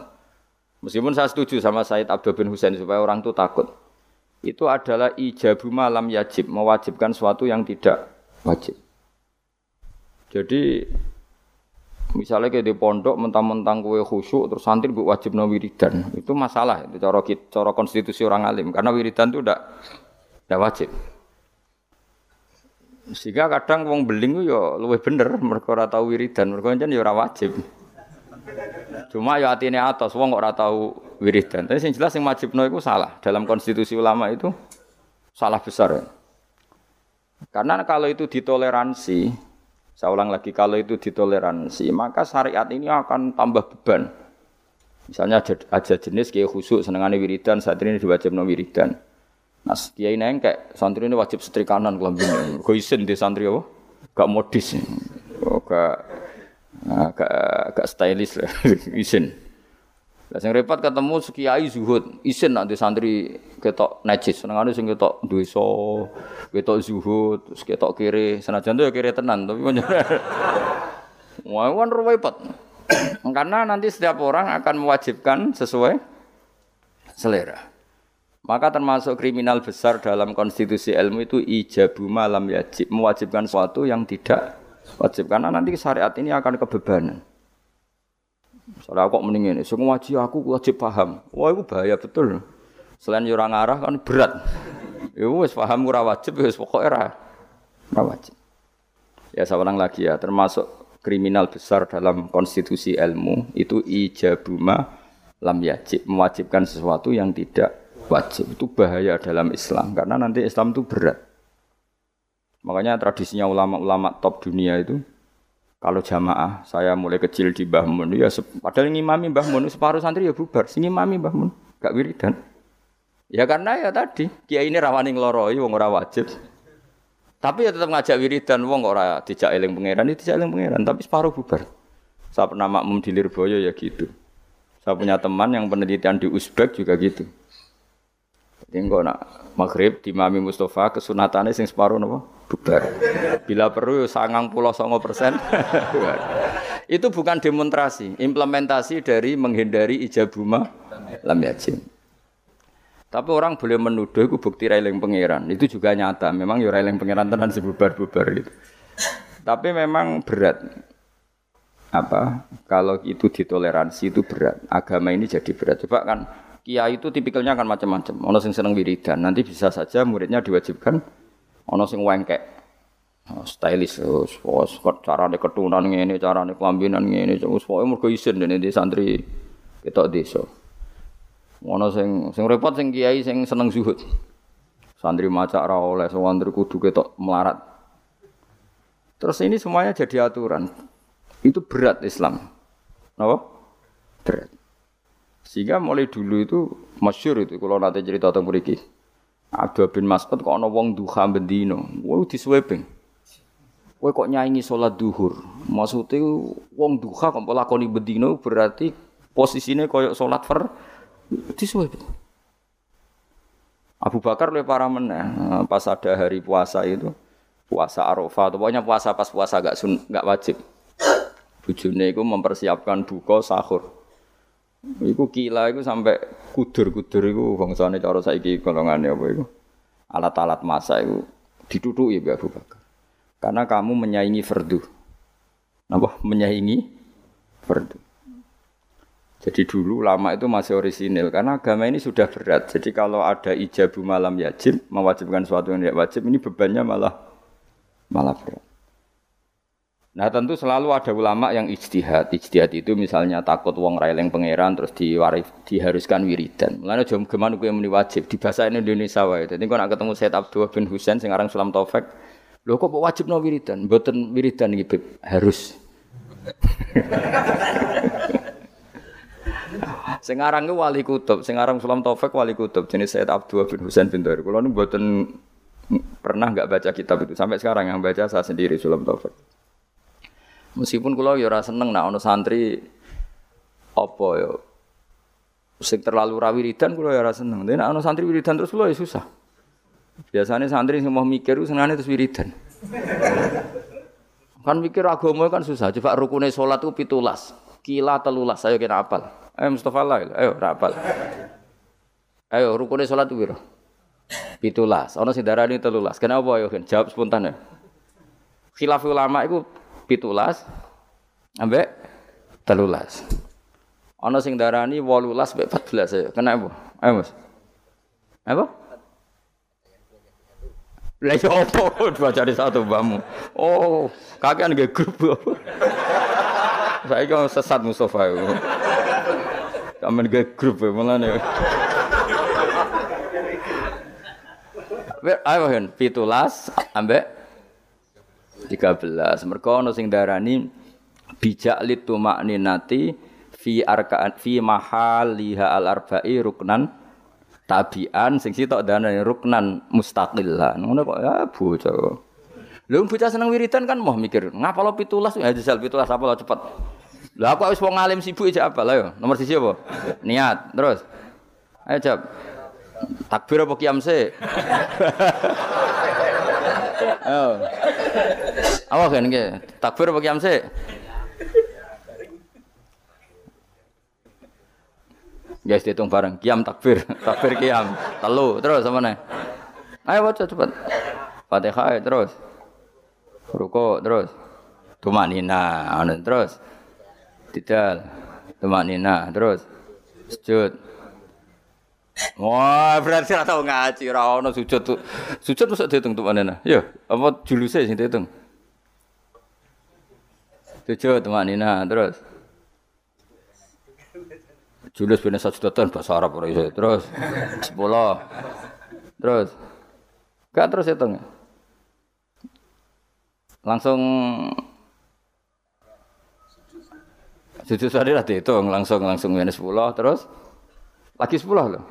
Meskipun saya setuju sama Sayyid Abdul bin Husain supaya orang itu takut. Itu adalah ijabu malam yajib, mewajibkan sesuatu yang tidak wajib. Jadi misalnya kayak di pondok mentang-mentang kue khusyuk terus santri bu wajib no wiridan. Itu masalah itu cara cara konstitusi orang alim. Karena wiridan itu tidak tidak wajib. Sehingga kadang wong beling yo luwih bener mereka tau wiridan. Mereka jan yo ora wajib cuma yo atine atas wong ora tau wiridan. Tapi yang jelas yang no itu salah. Dalam konstitusi ulama itu salah besar. Karena kalau itu ditoleransi, saya ulang lagi, kalau itu ditoleransi, maka syariat ini akan tambah beban. Misalnya aja jenis kayak khusuk senengannya wiridan, saat ini diwajib no wiridan. Nah, kiai kayak santri ini wajib setrikanan kelambing. Kau isin di santri apa? Gak modis, oh, gak, gak, gak stylish lah, isin. Lah sing repot ketemu sekiai zuhud, isin nanti santri ketok najis, senengane sing ketok dosa, ketok zuhud, terus ketok kiri, senajan tuh ya kiri tenan, tapi Wah, kan repot. Karena nanti setiap orang akan mewajibkan sesuai selera. Maka termasuk kriminal besar dalam konstitusi ilmu itu ijabu malam yajib, mewajibkan sesuatu yang tidak wajib. Karena nanti syariat ini akan kebebanan. Soalnya kok mending ini, semua ngaji aku wajib paham. Wah itu bahaya betul. Selain orang arah kan berat. Ya wis paham ora wajib ya wis pokoke ora ora wajib. Ya saya lagi ya, termasuk kriminal besar dalam konstitusi ilmu itu ijabuma lam yajib, mewajibkan sesuatu yang tidak wajib. Itu bahaya dalam Islam karena nanti Islam itu berat. Makanya tradisinya ulama-ulama top dunia itu kalau jamaah, saya mulai kecil di Mbah Mun, ya padahal ngimami Mbah Mun, separuh santri ya bubar, sing ngimami Mbah Mun, gak wiridan. Ya karena ya tadi, kiai ini rawani ngeloroi, wong ora wajib. Tapi ya tetap ngajak wiridan, wong ora dijak eling pangeran, itu dijak eling pangeran, tapi separuh bubar. Saya pernah makmum di Lirboyo ya gitu. Saya punya teman yang penelitian di Uzbek juga gitu. Jadi nak maghrib di Mami Mustafa kesunatannya sing separuh nopo bubar. Bila perlu sangang pulau songo persen. itu bukan demonstrasi, implementasi dari menghindari ijabuma lam yajim. Tapi orang boleh menuduh itu bukti railing pangeran. Itu juga nyata. Memang ya railing pangeran tenan sebubar-bubar gitu. Tapi memang berat. Apa? Kalau itu ditoleransi itu berat. Agama ini jadi berat. Coba kan kiai itu tipikalnya akan macam-macam. Ono sing seneng wiridan, nanti bisa saja muridnya diwajibkan ono sing wengkek. Oh, stylish, oh, cara ketunan ini, cara kelambinan ini, wis pokoke mergo isin dene di santri ketok desa. Ono sing sing repot sing kiai sing seneng zuhud. Santri maca ora oleh, santri kudu ketok melarat. Terus ini semuanya jadi aturan. Itu berat Islam. Napa? Berat. Sehingga mulai dulu itu masyur itu kalau nanti cerita tentang mriki. Abdul bin Mas'ud kok ana wong duha bendino, wong disweping. Kowe kok nyanyi sholat duhur. Maksudnya wong duha kok lakoni bendino berarti posisinya koyok sholat fer disweping. Abu Bakar oleh para meneh pas ada hari puasa itu puasa Arafah, pokoknya puasa pas puasa gak sun, gak wajib. Bujune itu mempersiapkan buka sahur. Iku kila iku sampai kudur-kudur iku bangsane cara saiki golongane apa iku. Alat-alat masak iku ditutuki Mbak Abu Bakar. Karena kamu menyaingi fardu. Napa? Menyaingi fardu. Jadi dulu lama itu masih orisinil karena agama ini sudah berat. Jadi kalau ada ijabu malam yajib mewajibkan sesuatu yang tidak wajib ini bebannya malah malah berat. Nah tentu selalu ada ulama yang ijtihad. Ijtihad itu misalnya takut wong raileng pangeran terus diwarif, diharuskan wiridan. Mulane jom gimana gue muni wajib di bahasa Indonesia wae. Jadi kalau nak ketemu Said Abdul bin Husain sing aran Sulam Taufik, lho kok wajib no wiridan? Mboten wiridan iki harus. sing aran wali kutub, sing aran Sulam Taufik wali kutub jenis Said Abdul bin Husain bin Dari. Kulo nu mboten pernah nggak baca kitab itu sampai sekarang yang baca saya sendiri Sulam Taufik. Meskipun kalau ya ora seneng nak santri apa ya sing terlalu rawi wiridan kula ya ora seneng. Dene ana santri wiridan terus kula ya susah. Biasanya santri sing mau mikir senengane terus wiridan. kan mikir agama kan susah. Coba rukune salat ku pitulas, kila telulas. Ayo kena apal. Ayo Mustafa lah, ayo ora apal. Ayo rukune salat ku piro? Pitulas. Ana sing telulas. Kenapa ayo jawab spontan ya. Khilaf ulama iku pitulas ambek telulas. Ana sing darani 18 mbek 14 ayo. Kena apa? Ayo Mas. Apa? Lah yo opo satu bamu. Oh, kakean nggih grup. Saya kok sesat Mustafa yo. Kamen nggih grup mulane. Ayo hen, pitulas ambek 13. Mergo ana sing darani bijak litu makninati fi arkaan fi mahal liha al arba'i ruknan tabian sing sitok dana ruknan mustaqillah ngono kok ya bocah Lha bocah seneng wiridan kan mau mikir, ngapa lo pitulas ya jajal pitulas apa lo cepet. Lah aku wis wong alim sibuk aja apa lah. Nomor siji apa? Niat. Terus. Ayo jawab. Takbir apa kiam se? Ayo. Apa kan Takbir apa kiam se? Guys dihitung bareng. Kiam takbir, takbir kiam. Telu, terus sama nih. Ayo baca cepat. Fatihah terus. Ruko terus. Tumak nina, terus. Tidal. Tumak nina, terus. Sujud. Wah, berarti ora tau ngaji, ora ono sujud. Sujud mesti dihitung tuh mana? Ya, apa juluse sing dihitung? Sujud tumak nina, terus. Julus bin Sajdatan bahasa Arab ora iso. Terus 10. Terus gak terus hitung. Langsung sujud sehari lah dihitung langsung langsung minus 10 terus lagi 10 loh.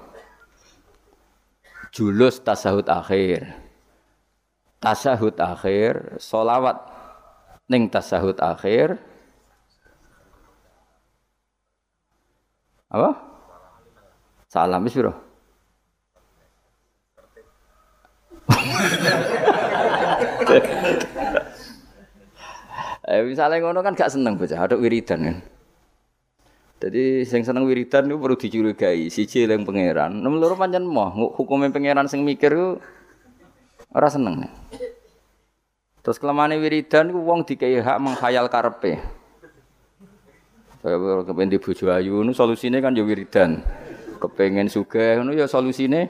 Julus tasahud akhir. Tasahud akhir, solawat ning tasahud akhir, Apa? Salam wis piro? eh misalnya ngono kan gak seneng bocah, ada wiridan kan. Jadi sing seneng wiridan itu perlu dicurigai, siji yang pangeran. Nomor loro pancen moh, hukumnya pangeran sing mikir ku ora seneng. Terus kelemahan wiridan ku wong dikai hak menghayal karepe. Saya kepengen di bojo ayu, nu solusinya kan ya wiridan. Kepengen suge, nu ya solusinya.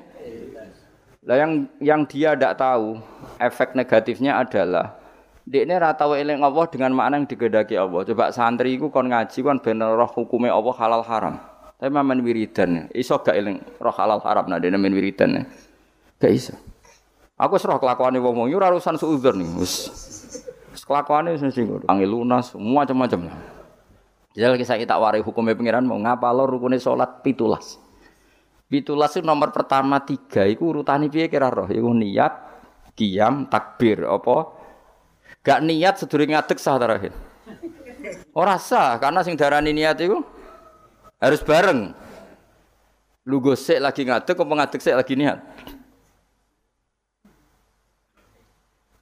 Lah yang yang dia tidak tahu efek negatifnya adalah dia ini rata eling Allah dengan makna yang digedaki Allah. Coba santri ku kon ngaji kon bener roh hukumnya Allah halal haram. Tapi mamen wiridan, iso gak eling roh halal haram nah dia main wiridan. Gak iso. Aku serah kelakuan wong wong, ora urusan suudzon nih. Wis kelakuane wis lunas, macam-macam. Jadi kisah kita warai hukumnya pengiran mau ngapa lo rukunnya sholat pitulas. Pitulas itu nomor pertama tiga, itu urutan piye kira roh, itu niat, kiam, takbir, apa? Gak niat sedurunge ngadeg sah terakhir. Ora sah karena sing darani niat itu harus bareng. Lu gosek lagi ngadeg apa ngadeg sik lagi niat?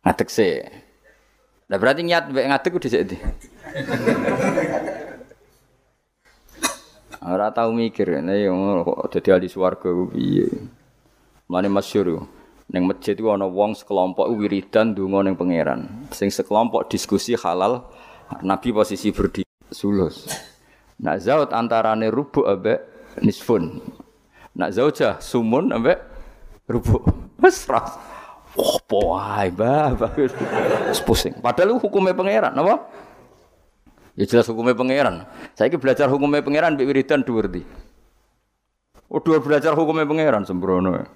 Ngadeg sik. Lah berarti niat mbek ngadeg udah sik Ora tau mikir, nek yo dadi ahli swarga ku piye. Mane masyhur ning masjid iku ana wong sekelompok wiridan donga ning pangeran. Sing sekelompok diskusi halal, Nabi posisi berdiri sulus. Nak zaut antarane rubu ambek nisfun. Nak zaujah sumun ambek rubu. Wes ras. Opo wae, Mbah. Pusing. Padahal hukumnya pangeran, napa? Ya jelas hukumnya pangeran. Saya belajar hukumnya pangeran mbek wiridan dhuwur di. Oh, dhuwur belajar hukumnya pangeran sembrono.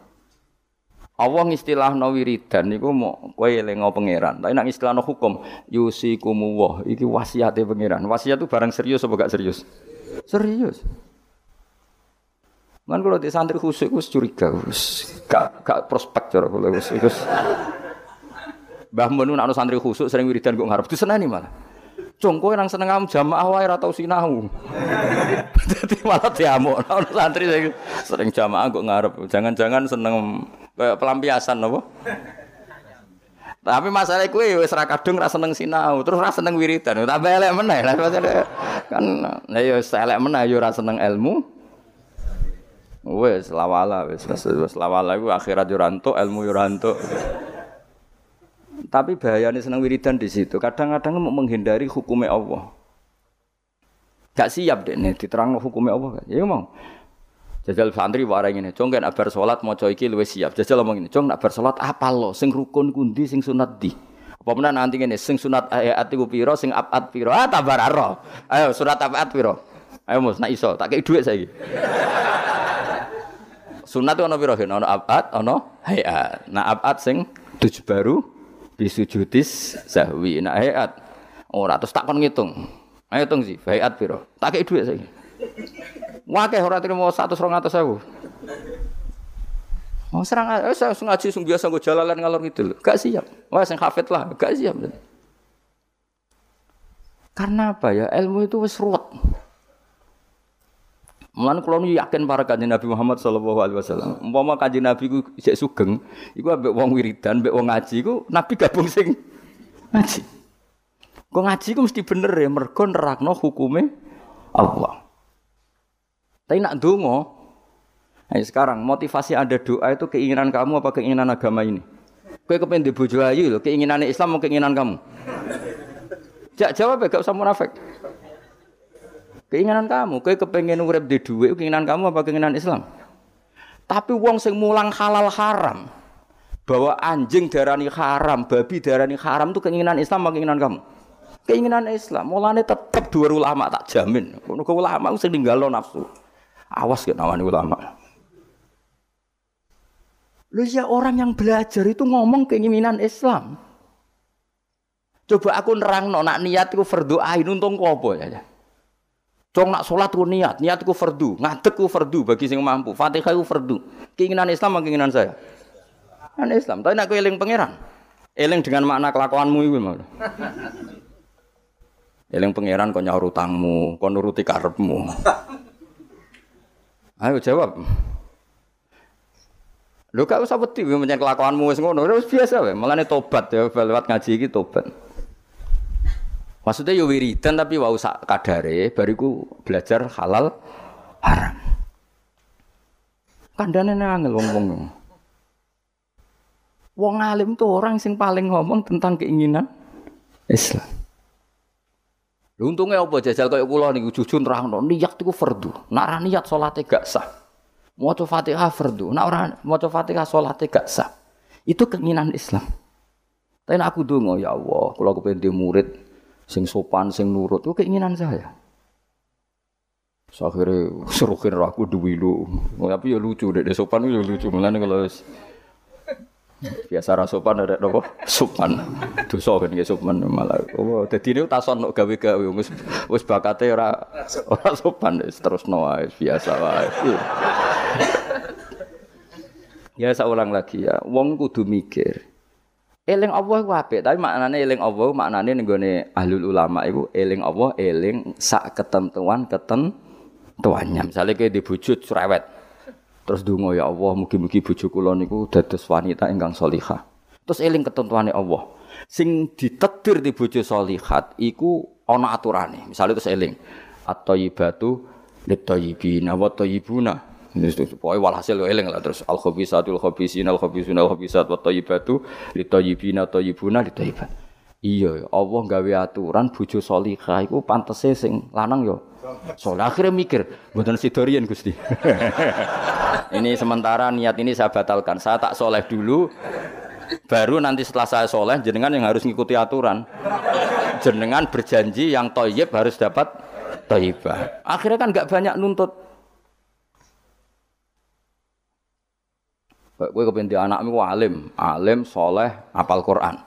Allah ngistilahno wiridan niku mau kowe elingo pangeran. Tapi nek ngistilahno hukum yusikumu wah iki wasiate pangeran. Wasiat itu barang serius apa gak serius? Serius. Kan kalau di santri khusyuk wis curiga, wis gak gak prospek cara kula wis wis. Mbah Mun nak santri khusyuk sering wiridan kok ngarep diseneni malah. Cung kowe nang seneng am jamaah wae ora tau sinau. Malah diamuk ana santri sing sering jamaah kok ngarep. Jangan-jangan seneng kayak pelampiasan apa? Tapi masalah kuwi wis ra kadung ra seneng sinau, terus ra seneng wiridan. Tambah elek meneh kan. Lah ya elek meneh ya ora seneng ilmu. Wes lawala wes wes lawala iku akhirat yo ilmu yo. Tapi bahayanya seneng wiridan di situ. Kadang-kadang mau menghindari hukumnya Allah. Gak siap deh nih diterang hukumnya Allah. Ya mau. Jajal santri warang ini, cong kan abar sholat mau coiki luwes siap. Jajal ngomong ini, cong nak bar sholat apa lo? Sing rukun kundi, sing sunat di. Apa mana nanti ini, sing sunat ayat iku piro, sing apat piro. Ah tabar. Ayo surat apat piro. Ayo mus, nak iso, tak kayak duit saya. Sunat itu ono piro, ono apat, ono hayat. Nah apat sing tujuh baru, bisujudis sahwi. Nah hayat, ora terus tak kon ngitung. Ayo sih, hayat piro. Tak kayak duit saya. Wakeh ora trimo 100 200 Oh serang eh, saya ngaji sung biasa gue jalalan ngalor gitu Gak siap. Wah sing hafid lah, gak siap. Karena apa ya? Ilmu itu wis ruwet. Mulan kula yakin para kanjeng Nabi Muhammad sallallahu alaihi wasallam. Umpama kanjeng Nabi ku isih sugeng, iku ambek wong wiridan, ambek wong ngaji iku Nabi gabung sing ngaji. Kok ngaji ku mesti bener ya mergo nerakno hukume Allah. Tapi nak dungo, nah sekarang motivasi ada doa itu keinginan kamu apa keinginan agama ini? Kue kepengen dibujuk ayu loh, keinginan Islam mau keinginan kamu? Jak jawab ya, gak usah munafik. Keinginan kamu, kue kepengen urip di duit, keinginan kamu apa keinginan Islam? Tapi wong sing mulang halal haram, bahwa anjing darani haram, babi darani haram itu keinginan Islam apa keinginan kamu? Keinginan Islam, mulane tetap dua ulama tak jamin. Kono ulama sing ninggalo nafsu. Awas ke nawani ulama. Lu ya orang yang belajar itu ngomong keinginan Islam. Coba aku nerang no, nak niat itu untung kopo ya. Cong nak sholat ku niat, niat ku fardu, ngadek ku fardu bagi sing mampu. Fatihah ku fardu. Keinginan Islam keinginan saya? Keinginan Islam. Tapi nak eling pangeran. Eling dengan makna kelakuanmu itu malah. Eling pangeran kau nyaur utangmu, kau nuruti karepmu. Ayo jawab. Lho gak usah wedi menyang kelakuanmu wis ngono, wis biasa wae. Mulane tobat ya lewat ngaji iki tobat. Maksudnya yo wiridan tapi wau sak kadare bariku belajar halal haram. Kandane angel wong-wong. Wong alim tuh orang sing paling ngomong tentang keinginan Islam. Untungnya apa jajal kayak kula niku jujur nerangno niat iku fardu. Nek ora niat salate gak sah. Maca Fatihah fardu. Nek ora maca Fatihah salate gak sah. Itu keinginan Islam. Tapi aku donga ya Allah, kula kepen murid sing sopan, sing nurut, itu keinginan saya. Akhirnya serukin aku duwi lu. Tapi ya lucu deh, sopan ya lucu. Mulane kalau Biasa ra sopan ada nopo? Sopan. Dosa kan ya sopan malah. Oh, dadi niku tason nok gawe-gawe wis wis bakate ora ora sopan wis terusno wae biasa wae. Ya saya ulang lagi ya, wong kudu mikir. Eling Allah ku apik, tapi maknane eling Allah maknane ning gone ahlul ulama iku eling Allah eling sak ketentuan ketentuannya. Misalnya kayak dibujut cerewet, Terus dungo ya Allah, mugi-mugi bojo kula niku dados wanita ingkang solihah. Terus eling ketentuane Allah. Sing ditetir di bojo solihat iku ana aturane. Misalnya terus eling at-thayyibatu lit-thayyibina wa. Pokoknya walhasil lo eling lah terus al khabisatul khabisin al khabisun al khabisat wa thayyibatu lit-thayyibina thayyibuna lit-thayyibat. Iya, Allah gawe aturan bojo solihah iku pantese sing lanang yo Soleh akhirnya mikir, buatan sidorian Gusti. ini sementara niat ini saya batalkan. Saya tak soleh dulu, baru nanti setelah saya soleh, jenengan yang harus ngikuti aturan. Jenengan berjanji yang toyib harus dapat toyibah. Akhirnya kan nggak banyak nuntut. Gue kepentingan anakmu alim, alim, soleh, apal Quran.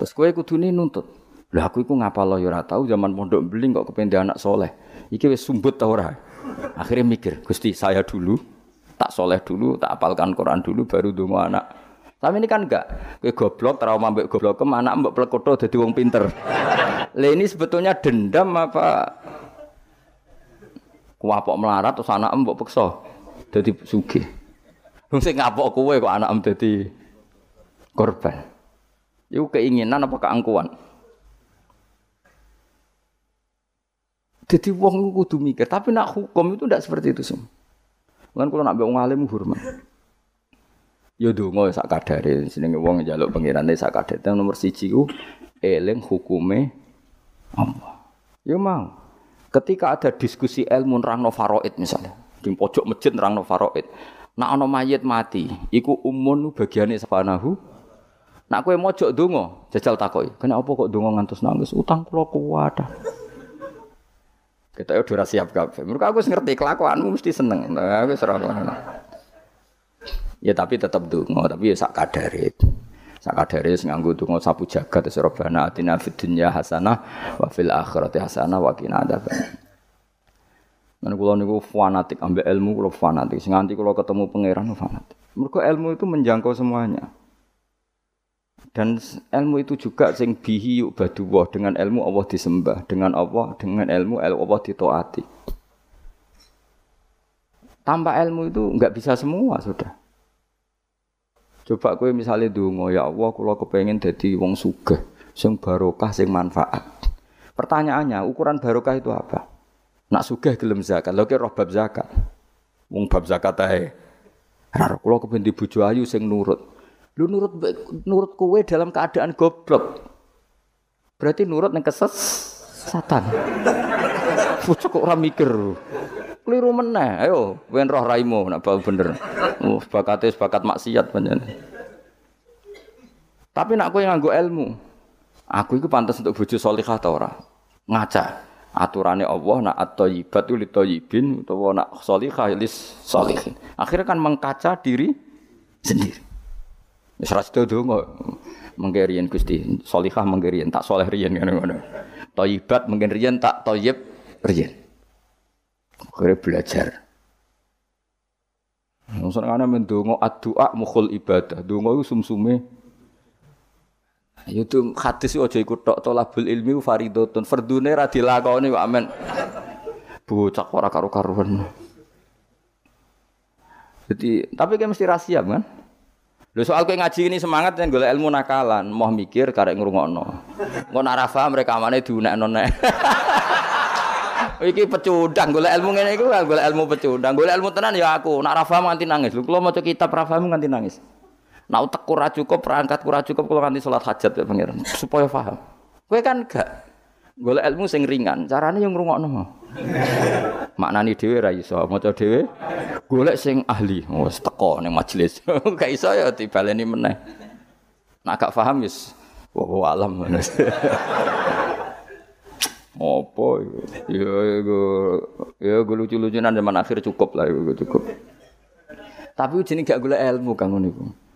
Terus gue kudune nuntut. Lah aku iku ngapal ya ora tau zaman pondok beling kok kependi anak soleh. Iki wis sumbut ta ora? Akhirnya mikir, Gusti saya dulu, tak soleh dulu, tak apalkan Quran dulu, baru dungo anak. Tapi ini kan enggak, ke goblok, trauma mbak goblok, ke anak mbak plekoto jadi wong pinter. Le ini sebetulnya dendam apa kuapok melarat terus anak mbok peksa jadi sugih. Wong sing ngapok kowe kok anak dadi korban. Itu keinginan apa keangkuhan? Jadi wong kudu mikir, tapi nak hukum itu tidak seperti itu semua. Kan kalau nak wong alim hormat. Ya donga sak kadare jenenge wong njaluk pengirane sak kadare. Nomor 1 ku eling hukume Allah. Ya mau. Ketika ada diskusi ilmu nerangno faraid misalnya, di pojok masjid nerangno faraid. Nak ana mayit mati, iku umun bagiane sepanahu. Nak kowe mojok donga, jajal takoki. Kenapa kok donga ngantos nangis? Utang kula kuwat. Kita udah siap kabeh. Mereka aku ngerti kelakuanmu mesti seneng. Nah, aku Ya tapi tetap dungo, tapi ya sak kadare. Sak kadare sing nganggo donga sapu jagat terus robana atina fid dunya hasanah wa fil akhirati hasanah wa qina. Lan kula niku fanatik ambek ilmu kula fanatik. Nganti kula ketemu pangeran fanatik. Mergo ilmu itu menjangkau semuanya. Dan ilmu itu juga sing bihi yuk baduwah dengan ilmu Allah disembah, dengan Allah dengan ilmu Allah ditaati. Tanpa ilmu itu nggak bisa semua sudah. Coba kowe misalnya dungo ya Allah kalau kepengen jadi wong sugih, sing barokah, sing manfaat. Pertanyaannya, ukuran barokah itu apa? Nak sugih gelem zakat, lho roh bab zakat. Wong bab zakat ae. Ora kula kepen di bojo ayu sing nurut. Lu nurut nurut kowe dalam keadaan goblok. Berarti nurut yang keses satan. Pucuk kok ora mikir. Keliru meneh. Ayo, wen roh raimu nak bau bener. Oh, bakate bakat maksiat panjenengan. Tapi nak kowe nganggo ilmu. Aku itu pantas untuk bojo salihah ta ora? Ngaca. Aturannya Allah nak at-thayyibat li thayyibin utawa nak salihah lis salihin. Akhirnya kan mengkaca diri sendiri. Wis sida donga. Mengke riyen Gusti, salihah mengke riyen tak saleh riyen ngono-ngono. Thayyibat mengke riyen tak thayyib riyen. Kira belajar. Nusant ana mendonga addu'a mukhul ibadah. Donga iku sumsume Itu hadis aja iku tok tolabul ilmi fardhotun. Fardune ra dilakoni kok amen. Bocah ora karo-karuan. Jadi, tapi kan mesti rahasia kan? Lho soal kowe ngaji ini semangat yang golek ilmu nakalan, mau mikir karek ngrungokno. Engko nak ra paham rekamane diunekno nek. Iki pecundang golek ilmu ngene iku golek ilmu pecundang. Golek ilmu tenan ya aku, nak ra paham nganti nangis. Lho kula maca kitab ra paham nganti nangis. Nak utek ora cukup, perangkat ora cukup kula nganti salat hajat ya pangeran supaya paham. Kowe kan gak golek ilmu sing ringan, carane yang ngrungokno. Maknani dhewe ra iso, maca dhewe golek sing ahli. Wis teko ning majelis. Gak iso ya dibaleni meneh. Nak gak paham wis wa alam. Apa ya iku ya gue lucu-lucunan zaman akhir cukup lah iku cukup. Tapi jenenge gak golek ilmu kang niku.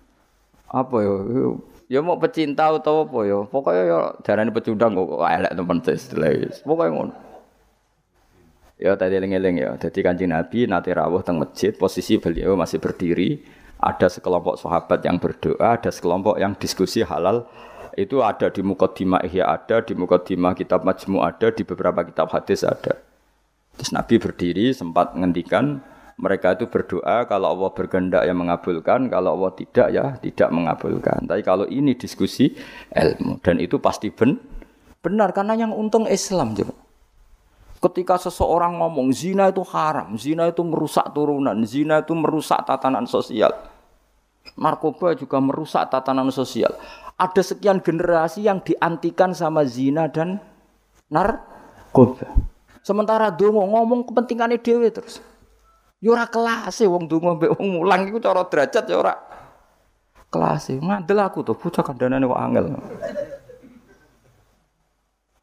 Apa ya Ya mau pecinta atau apa ya? Pokoknya ya darane pecundang kok elek temen istilah Pokoknya ngono. Ya tadi eling-eling ya. Jadi kanjeng Nabi nanti rawuh teng masjid, posisi beliau masih berdiri. Ada sekelompok sahabat yang berdoa, ada sekelompok yang diskusi halal. Itu ada di Mukaddimah Ihya ada, di Mukaddimah Kitab Majmu ada, di beberapa kitab hadis ada. Terus Nabi berdiri sempat ngendikan mereka itu berdoa kalau Allah berkehendak yang mengabulkan, kalau Allah tidak ya tidak mengabulkan. Tapi kalau ini diskusi ilmu dan itu pasti ben benar karena yang untung Islam coba. Ketika seseorang ngomong zina itu haram, zina itu merusak turunan, zina itu merusak tatanan sosial. Narkoba juga merusak tatanan sosial. Ada sekian generasi yang diantikan sama zina dan narkoba. Sementara dongo ngomong kepentingannya dewi terus. Ya ora kelas wong donga mbek wong mulang iku cara derajat ya ora kelas ngandel aku tuh bocah kandhanane kok angel.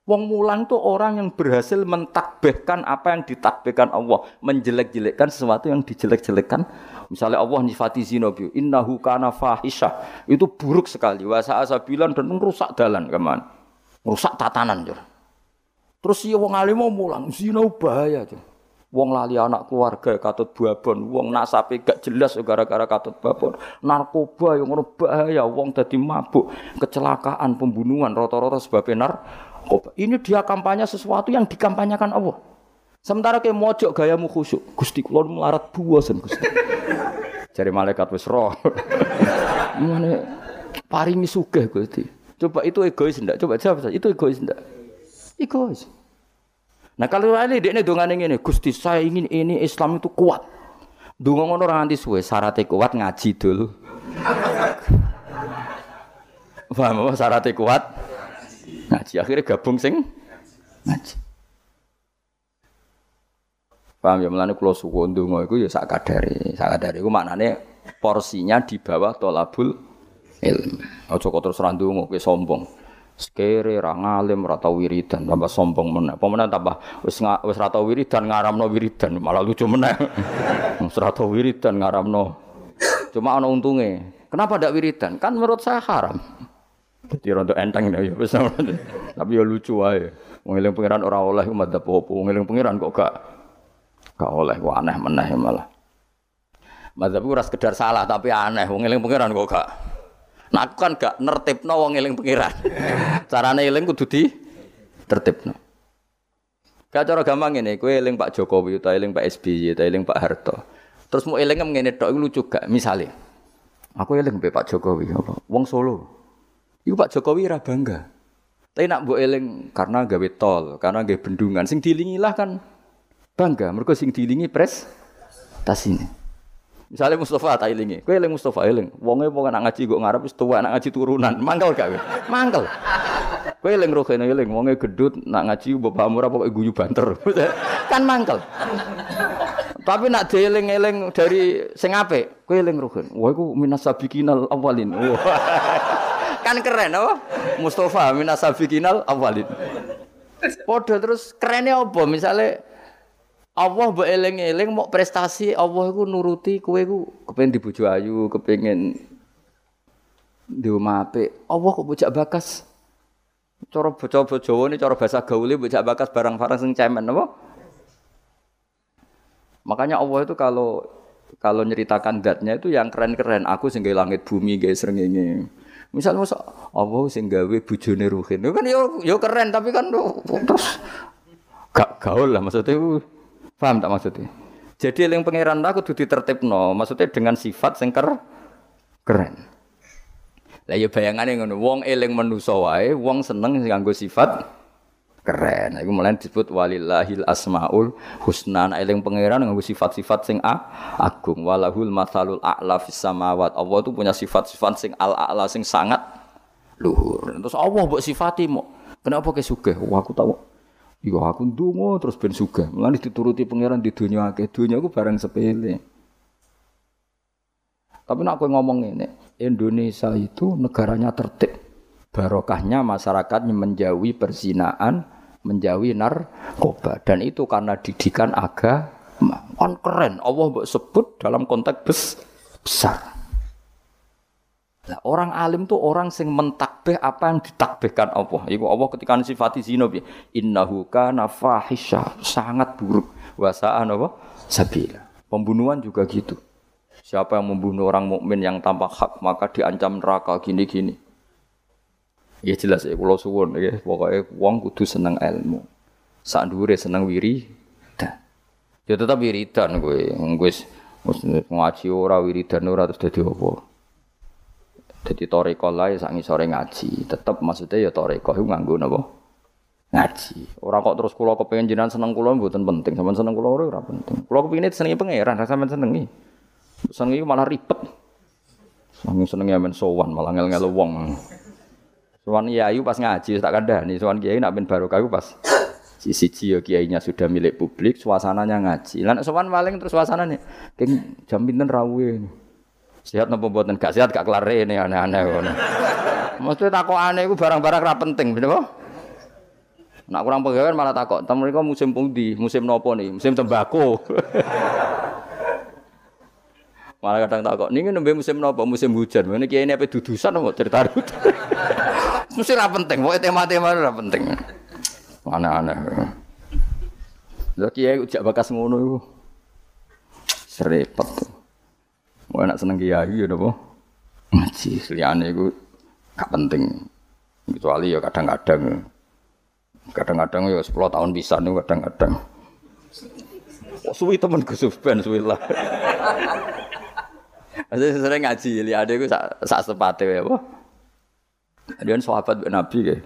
Wong mulang tuh orang yang berhasil mentakbihkan apa yang ditakbihkan Allah, menjelek-jelekkan sesuatu yang dijelek-jelekkan. Misalnya Allah nyifati zina bi, innahu kana fahisha. Itu buruk sekali. Wa bilang dan merusak dalan keman. Rusak tatanan, Jur. Terus ya wong alim mau mulang, zina bahaya, Jur. Wong lali anak keluarga katut babon, wong nasabe gak jelas gara-gara katut babon. Narkoba yang ngono bahaya, wong dadi mabuk, kecelakaan, pembunuhan rata-rata sebabnya narkoba. Ini dia kampanye sesuatu yang dikampanyekan Allah. Sementara kayak mojok gayamu khusyuk, Gusti kula melarat buasan Gusti. Cari malaikat wis roh. Mane paringi sugih Gusti. Coba itu egois ndak? Coba jawab saja. Itu egois ndak? Egois. Nah kalau ini dia ini dongan ini, Gusti saya ingin ini Islam itu kuat. Dungo ngono orang anti suwe, syaratnya kuat ngaji dulu. Paham apa syaratnya kuat? Ngaji akhirnya gabung sing ngaji. Paham ya melane kula suwun donga iku ya sak kadare. Sak kadare iku maknane porsinya di bawah tolabul ilmu. Aja kok terus ra ndonga sombong sekere ra ngalim ra tau wiridan tambah sombong meneh. Apa meneh tambah? Wis wis ra tau wiridan ngaramno wiridan malah lucu meneh. Wis ra tau wiridan ngaramno. Cuma ana untunge kenapa ndak wiridan? Kan menurut saya haram. Jadi rontok enteng ya wis. Tapi ya lucu wae. Wong eling pangeran ora oleh madzhab opo wong eling pangeran kok gak gak oleh kok aneh meneh malah. Madzhab ora sekedar salah tapi aneh. Wong eling pangeran kok gak Nah aku kan gak nertibno wong eling pengiran. Carane eling kudu di tertibno. Gak cara gampang ini, kue eling Pak Jokowi, atau eling Pak SBY, atau eling Pak Harto. Terus mau eling ngene tok lucu gak? Misalnya, aku eling Pak Jokowi, apa? Wong Solo. Iku Pak Jokowi ra bangga. Tapi nak mbok eling karena gawe tol, karena gawe bendungan, sing dilingi lah kan bangga. Mereka sing dilingi pres tas ini. Misalnya Mustafa tak ilingi, kue eling Mustafa eling. Wonge wong anak ngaji gue ngarep wis tuwa anak ngaji turunan. Mangkel gak kowe? Mangkel. Kowe eling rohene eling wonge gedut nak ngaji bapak murah pokoke guyu banter. kan mangkel. Tapi nak dieling-eling dari sing apik, kowe eling rohen. Wah iku minas sabiqinal awalin. kan keren apa? Mustafa minas sabiqinal awalin. Podo terus kerennya apa? Misalnya Allah mbok eling-eling mau prestasi Allah iku nuruti kowe iku kepengin dibojo ayu, kepengin di omah apik. Allah kok bocah bakas. Cara bocah Jawa ini cara bahasa gaule bocah bakas barang-barang sing cemen apa? Makanya Allah itu kalau kalau nyeritakan datnya itu yang keren-keren. Aku sing langit bumi gawe srengenge. Misalnya masa Allah sing gawe bojone Ruhin. Kan yo yo keren tapi kan terus gak gaul lah maksudnya Paham tak maksudnya? Jadi yang pangeran aku tuh ditertibno, maksudnya dengan sifat sing keren. Lah ya bayangane ngono, wong eling manusa wae, wong seneng nganggo sifat keren. Iku mulai disebut walillahil asmaul husna. Nah, eling pangeran nganggo sifat-sifat sing a, agung. Walahul masalul a'la fis samawat. Allah itu punya sifat-sifat sing al-a'la sing sangat luhur. Terus Allah mbok sifati mo. Kenapa kesuke? Wah, aku tahu Iya aku ndonga terus ben sugih. Mulane dituruti pangeran di dunia akeh. Dunia aku barang sepele. Tapi nak aku ngomong ini, Indonesia itu negaranya tertib. Barokahnya masyarakatnya menjauhi perzinaan, menjauhi narkoba. Dan itu karena didikan agama. Kan keren. Allah sebut dalam konteks besar. Nah, orang alim tuh orang sing mentakbih apa yang ditakbihkan Allah. Iku Allah ketika sifati zina bi innahu kana fahisha, sangat buruk. Wasaan apa? Sabila. Pembunuhan juga gitu. Siapa yang membunuh orang mukmin yang tanpa hak maka diancam neraka gini-gini. Ya jelas ya kula suwun ya pokoke wong kudu seneng ilmu. Sak dhuwure seneng wiri. Ya tetap wiridan kowe. Wis ngaji ora wiridan ora terus dadi apa? Jadi toriko lah ya sore ngaji. Tetap maksudnya ya toriko itu nganggo napa? Ngaji. Orang kok terus kulo kepengen jinan seneng kulo mboten penting. Sampeyan seneng kulo ora penting. Kulo kepengin senengi pangeran, ra sampeyan senengi. Senengi malah ribet. Seneng senengi amen sowan malah ngel-ngel wong. Sowan ayu pas ngaji tak kandhani, sowan kiai nak ben barokah pas siji ya kiainya sudah milik publik, suasananya ngaji. Lan sowan paling terus suasananya keng jam pinten rawuhe. Sehat nopo mboten? Gak sehat gak kelar ini aneh-aneh ngono. Maksudnya takok aneh iku barang-barang ra penting, bener Nak kurang pegawai malah takok, "Tem mereka musim pundi? Musim nopo nih? Musim tembako." malah kadang takok, "Niki nembe musim nopo? Musim hujan." Ngene kiai ini apa dudusan apa cerita Mesti ra penting, pokoke tema-tema ra penting. Aneh-aneh. Lha kiai ujak bakas ngono iku. Serepet. Mau enak seneng kiai ya napa? Ngaji liyane iku gak penting. Kecuali ya kadang-kadang kadang-kadang ya 10 tahun bisa nih kadang-kadang. Oh, suwi temen Gus Ben suwi lah. Saya sering ngaji, ada gue sak sak sepate ya, apa? Dia sahabat Nabi kayak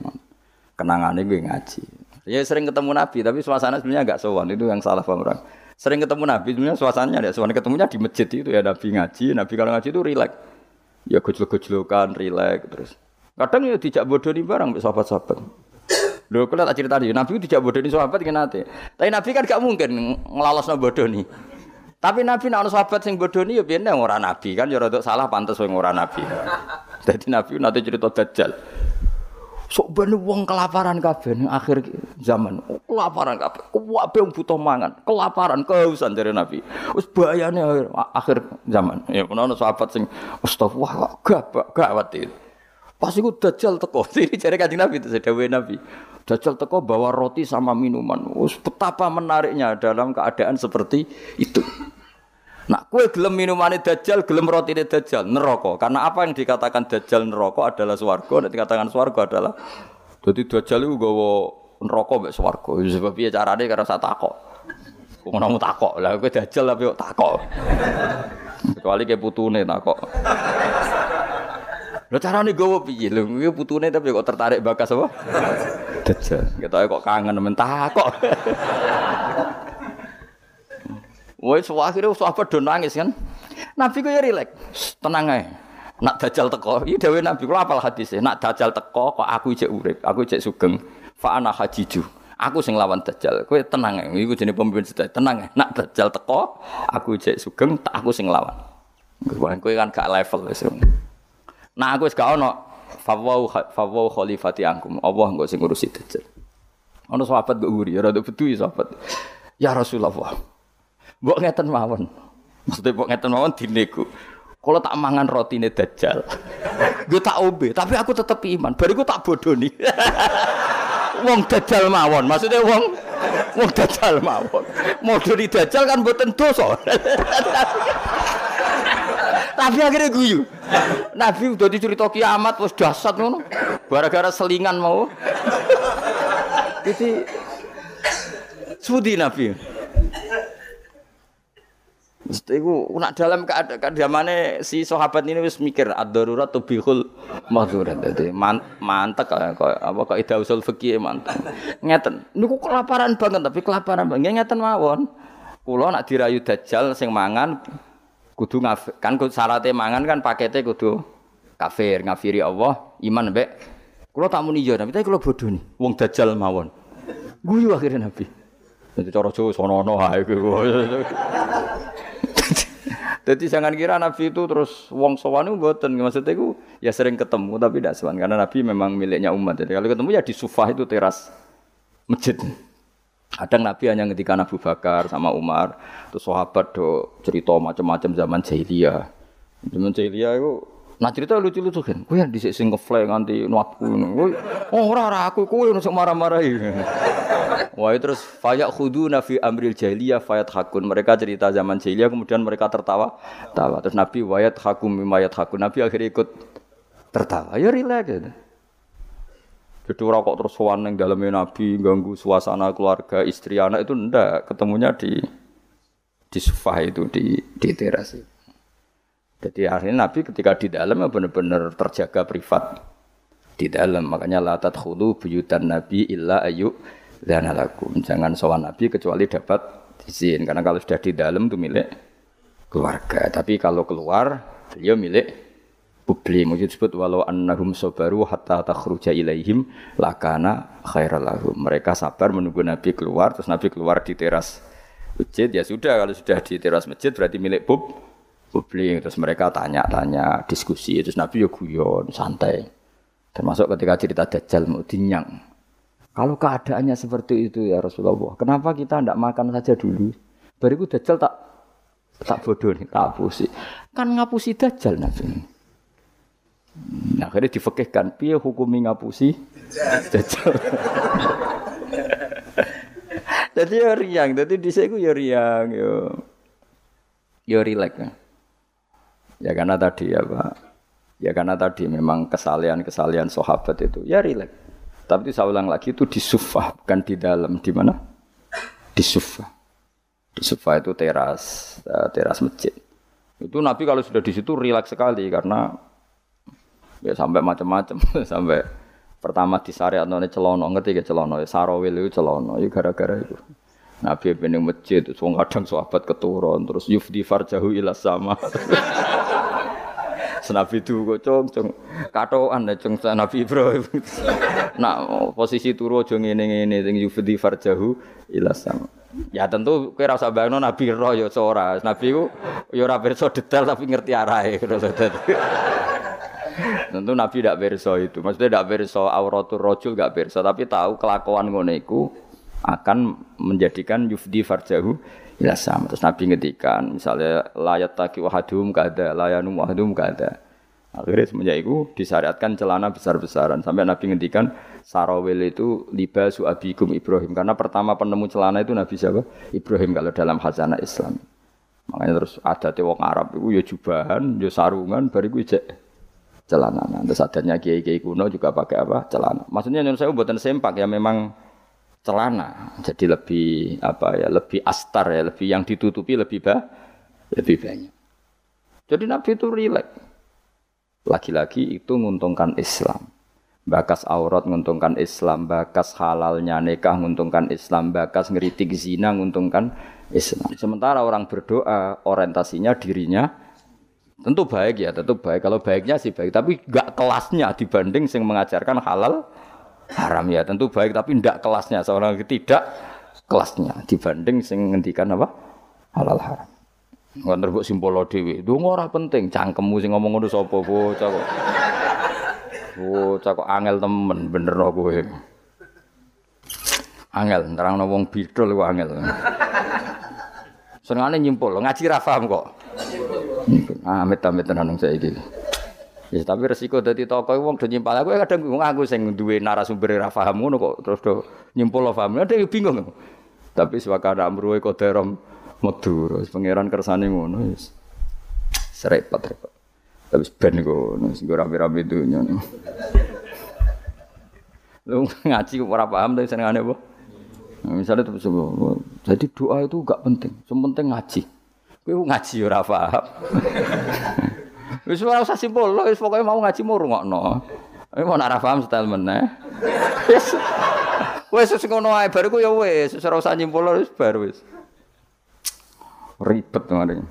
kenangannya gue ngaji. Ya sering ketemu Nabi, tapi suasana sebenarnya agak sowan itu yang salah paham orang. Sering ketemu Nabi, sebenarnya suasananya ada sowan ketemunya di masjid itu ya Nabi ngaji, Nabi kalau ngaji itu rileks. Ya gojlok-gojlokan, rileks terus. Kadang ya dijak bodoh nih barang sahabat-sahabat. Lho kula tak cerita Nabi tidak bodoh nih sahabat kan nate. Tapi Nabi kan gak mungkin ngelalos bodoh nih. Tapi Nabi nak sahabat sing bodoh nih ya biyen ora Nabi kan ya salah pantes wong ora Nabi. Jadi Nabi nanti cerita Dajjal. Sok ben wong kelaparan kabeh ning akhir zaman. Kelaparan kabeh. Kabeh wong butuh mangan, kelaparan, kehausan dari Nabi. Wis bahayane akhir zaman. Ya ono sahabat sing astagfirullah gak gawat itu. Pas iku Dajjal teko. Ini jare Kanjeng Nabi itu dawuhe Nabi. Dajjal teko bawa roti sama minuman. Wis betapa menariknya dalam keadaan seperti itu. Nah, kue gelem minumannya dajjal, gelem roti ini dajjal, neraka. Karena apa yang dikatakan dajjal neraka adalah swarga, dan dikatakan swarga adalah jadi dajjal itu gawa neraka mbek swarga. Sebab piye carane karena saya takok. Kok ngono takok. Lah kowe dajjal tapi kok takok. Kecuali kayak putune takok. Lah carane gawa piye? Lho kuwi putune tapi kok tertarik bakas apa? Dajjal. Ketoke kok kangen men takok. Wes akhirnya sahabat do nangis kan. Nabi ku ya rileks, tenang ae. Nak dajal teko, iki dawuh Nabi kula apal. Nak dajal teko kok aku ijek urip, aku ijek sugeng. Fa ana hajiju. Aku sing lawan dajal. Kowe tenang ae. Iku jenenge pemimpin sedaya. Tenang. Nak dajal teko, aku ijek sugeng, tak aku sing lawan. Kowe kan gak level wis. Nah aku wis gak ono fawau fawau khalifati angkum. Allah engko sing ngurusi dajal. Ono sahabat mbok nguri, rada bedu sahabat. Ya Rasulullah. Mbok ngeten mawon. Maksudnya mbok ngeten mawon dinego. Kalau tak mangan roti ini dajjal, gue tak obe, tapi aku tetap iman. Baru gue tak bodoh nih. wong dajjal mawon, maksudnya wong wong dajjal mawon. Mau dari dajjal kan buatan dosa. tapi akhirnya guyu. Nabi udah dicerita kiamat, was dasar ngono. Gara-gara selingan mau. Jadi sudi Nabi. Iku nak dalam keadaan zamane si sahabat ini wis mikir ad-darurat tubihul mahdurat. Dadi man, mantek kok apa kok ida usul fikih mantek. Ngeten. Niku kelaparan banget tapi kelaparan banget ngeten mawon. Kula nak dirayu dajjal sing mangan kudu ngaf, kan syaratnya mangan kan pakete kudu kafir, ngafiri Allah, iman mbek. Kula tak muni yo, tapi kula bodoh nih. Wong dajjal mawon. Guyu akhirnya Nabi. Jadi cara Jawa sono-ono ae Jadi jangan kira Nabi itu terus wong sowan itu mboten. Maksudnya itu ya sering ketemu tapi tidak sowan karena Nabi memang miliknya umat. Jadi kalau ketemu ya di sufah itu teras masjid. Kadang Nabi hanya ketika Abu Bakar sama Umar, terus sahabat do cerita macam-macam zaman jahiliyah. Zaman jahiliyah itu Nah cerita lucu-lucu kan, kue yang disik sing ngefly nganti nuatku, kue oh ora aku kue nusuk marah-marahi. Wah terus fayak khudu nafi amril jahiliyah fayat hakun. Mereka cerita zaman jahiliyah kemudian mereka tertawa, tawa. Terus Nabi wayat hakum mimayat hakun. Nabi akhirnya ikut tertawa. Ya rileks gitu. Jadi rokok terus sowan yang dalamnya Nabi ganggu suasana keluarga istri anak itu ndak ketemunya di di sofa itu di di teras itu. Jadi akhirnya Nabi ketika di dalam ya benar-benar terjaga privat di dalam. Makanya latat khulu buyutan Nabi illa ayu dan alakum. Jangan sowan Nabi kecuali dapat izin. Karena kalau sudah di dalam itu milik keluarga. Tapi kalau keluar beliau milik publik. Mungkin disebut walau annahum sobaru hatta takhruja ilaihim lakana khairalahum. Mereka sabar menunggu Nabi keluar. Terus Nabi keluar di teras masjid. Ya sudah kalau sudah di teras masjid berarti milik publik publik terus mereka tanya-tanya diskusi terus Nabi yo guyon santai termasuk ketika cerita Dajjal mau dinyang kalau keadaannya seperti itu ya Rasulullah kenapa kita tidak makan saja dulu bariku Dajjal tak tak bodoh nih tak hapusi kan ngapusi Dajjal Nabi Nah, akhirnya difekihkan, piye hukumi ngapusi Dajjal. Jadi ya riang, jadi di ya riang yo. Yo rileks. Ya. karena tadi ya Pak. Ya karena tadi memang kesalian-kesalian sahabat itu ya rileks. Tapi saya ulang lagi itu di sufa, bukan di dalam. Di mana? Di sufa. Di sufa itu teras, eh, teras masjid. Itu Nabi kalau sudah di situ rileks sekali karena ya sampai macam-macam sampai pertama di syariat none celono ngerti ke celono ya sarawil itu celono ya gara-gara itu Nabi bening masjid itu kadang sahabat keturun terus yufdi farjahu ila sama Nabi itu kok cong cong katoan ya cong Nabi Ibrahim. nak posisi turu aja ngene ngene sing yufdi farjahu ila sama. Ya tentu kowe ora usah bayangno Nabi roh ya ora. Nabi ku ya ora pirsa detail tapi ngerti arahe. Tentu Nabi tidak berso itu. Maksudnya tidak berso auratul rojul gak berso, tapi tahu kelakuan ngono akan menjadikan yufdi farjahu ila sama. Terus Nabi ngedikan misalnya layat taki wahadum kada, layanum wahadum kada. Akhirnya semenjak itu disyariatkan celana besar-besaran sampai Nabi ngendikan sarawil itu libasu abikum Ibrahim karena pertama penemu celana itu Nabi siapa? Ibrahim kalau dalam khazanah Islam. Makanya terus ada wong Arab itu ya jubahan, ya sarungan, bariku ijek celana. Nah, terus adanya kiai-kiai kuno juga pakai apa? Celana. Maksudnya nyuruh saya buatan sempak ya memang celana. Jadi lebih apa ya? Lebih astar ya, lebih yang ditutupi lebih bah, lebih banyak. Jadi Nabi itu rileks. Lagi-lagi itu menguntungkan Islam. Bakas aurat menguntungkan Islam, bakas halalnya nikah menguntungkan Islam, bakas ngeritik zina menguntungkan Islam. Sementara orang berdoa orientasinya dirinya Tentu baik ya, tentu baik. Kalau baiknya sih baik, tapi gak kelasnya dibanding yang mengajarkan halal haram ya. Tentu baik, tapi ndak kelasnya. Seorang tidak kelasnya dibanding yang ngendikan apa halal haram. Nggak terbuk simpolo dewi. Itu ora penting. Cangkemmu sing ngomong ngono sapa bocah kok. Bocah kok angel temen bener kowe. Angel nerangno wong bidol kok angel. Senengane nyimpul, ngaji ra paham kok. Amit-amit saya saiki. Ya tapi resiko dadi tokoh wong do nyimpal aku kadang bingung aku sing duwe narasumber ra paham ngono kok terus do nyimpul paham. Ada bingung. Tapi swakana amruhe koderom medu terus pangeran kersane ngono wis. Serepot repot. Tapi ben ngono sing rame-rame dunya. Lu ngaji ora paham tapi senengane apa? Misalnya terus jadi doa itu gak penting, yang penting ngaji. Kowe ngaji ora paham. Wis ora usah simpul, wis pokoke mau ngaji mau rungokno. Kowe mau ora paham setel meneh. Wis wis wis ngono ae bar ku ya wis, ora usah nyimpul wis bar wis. Ribet kemarin.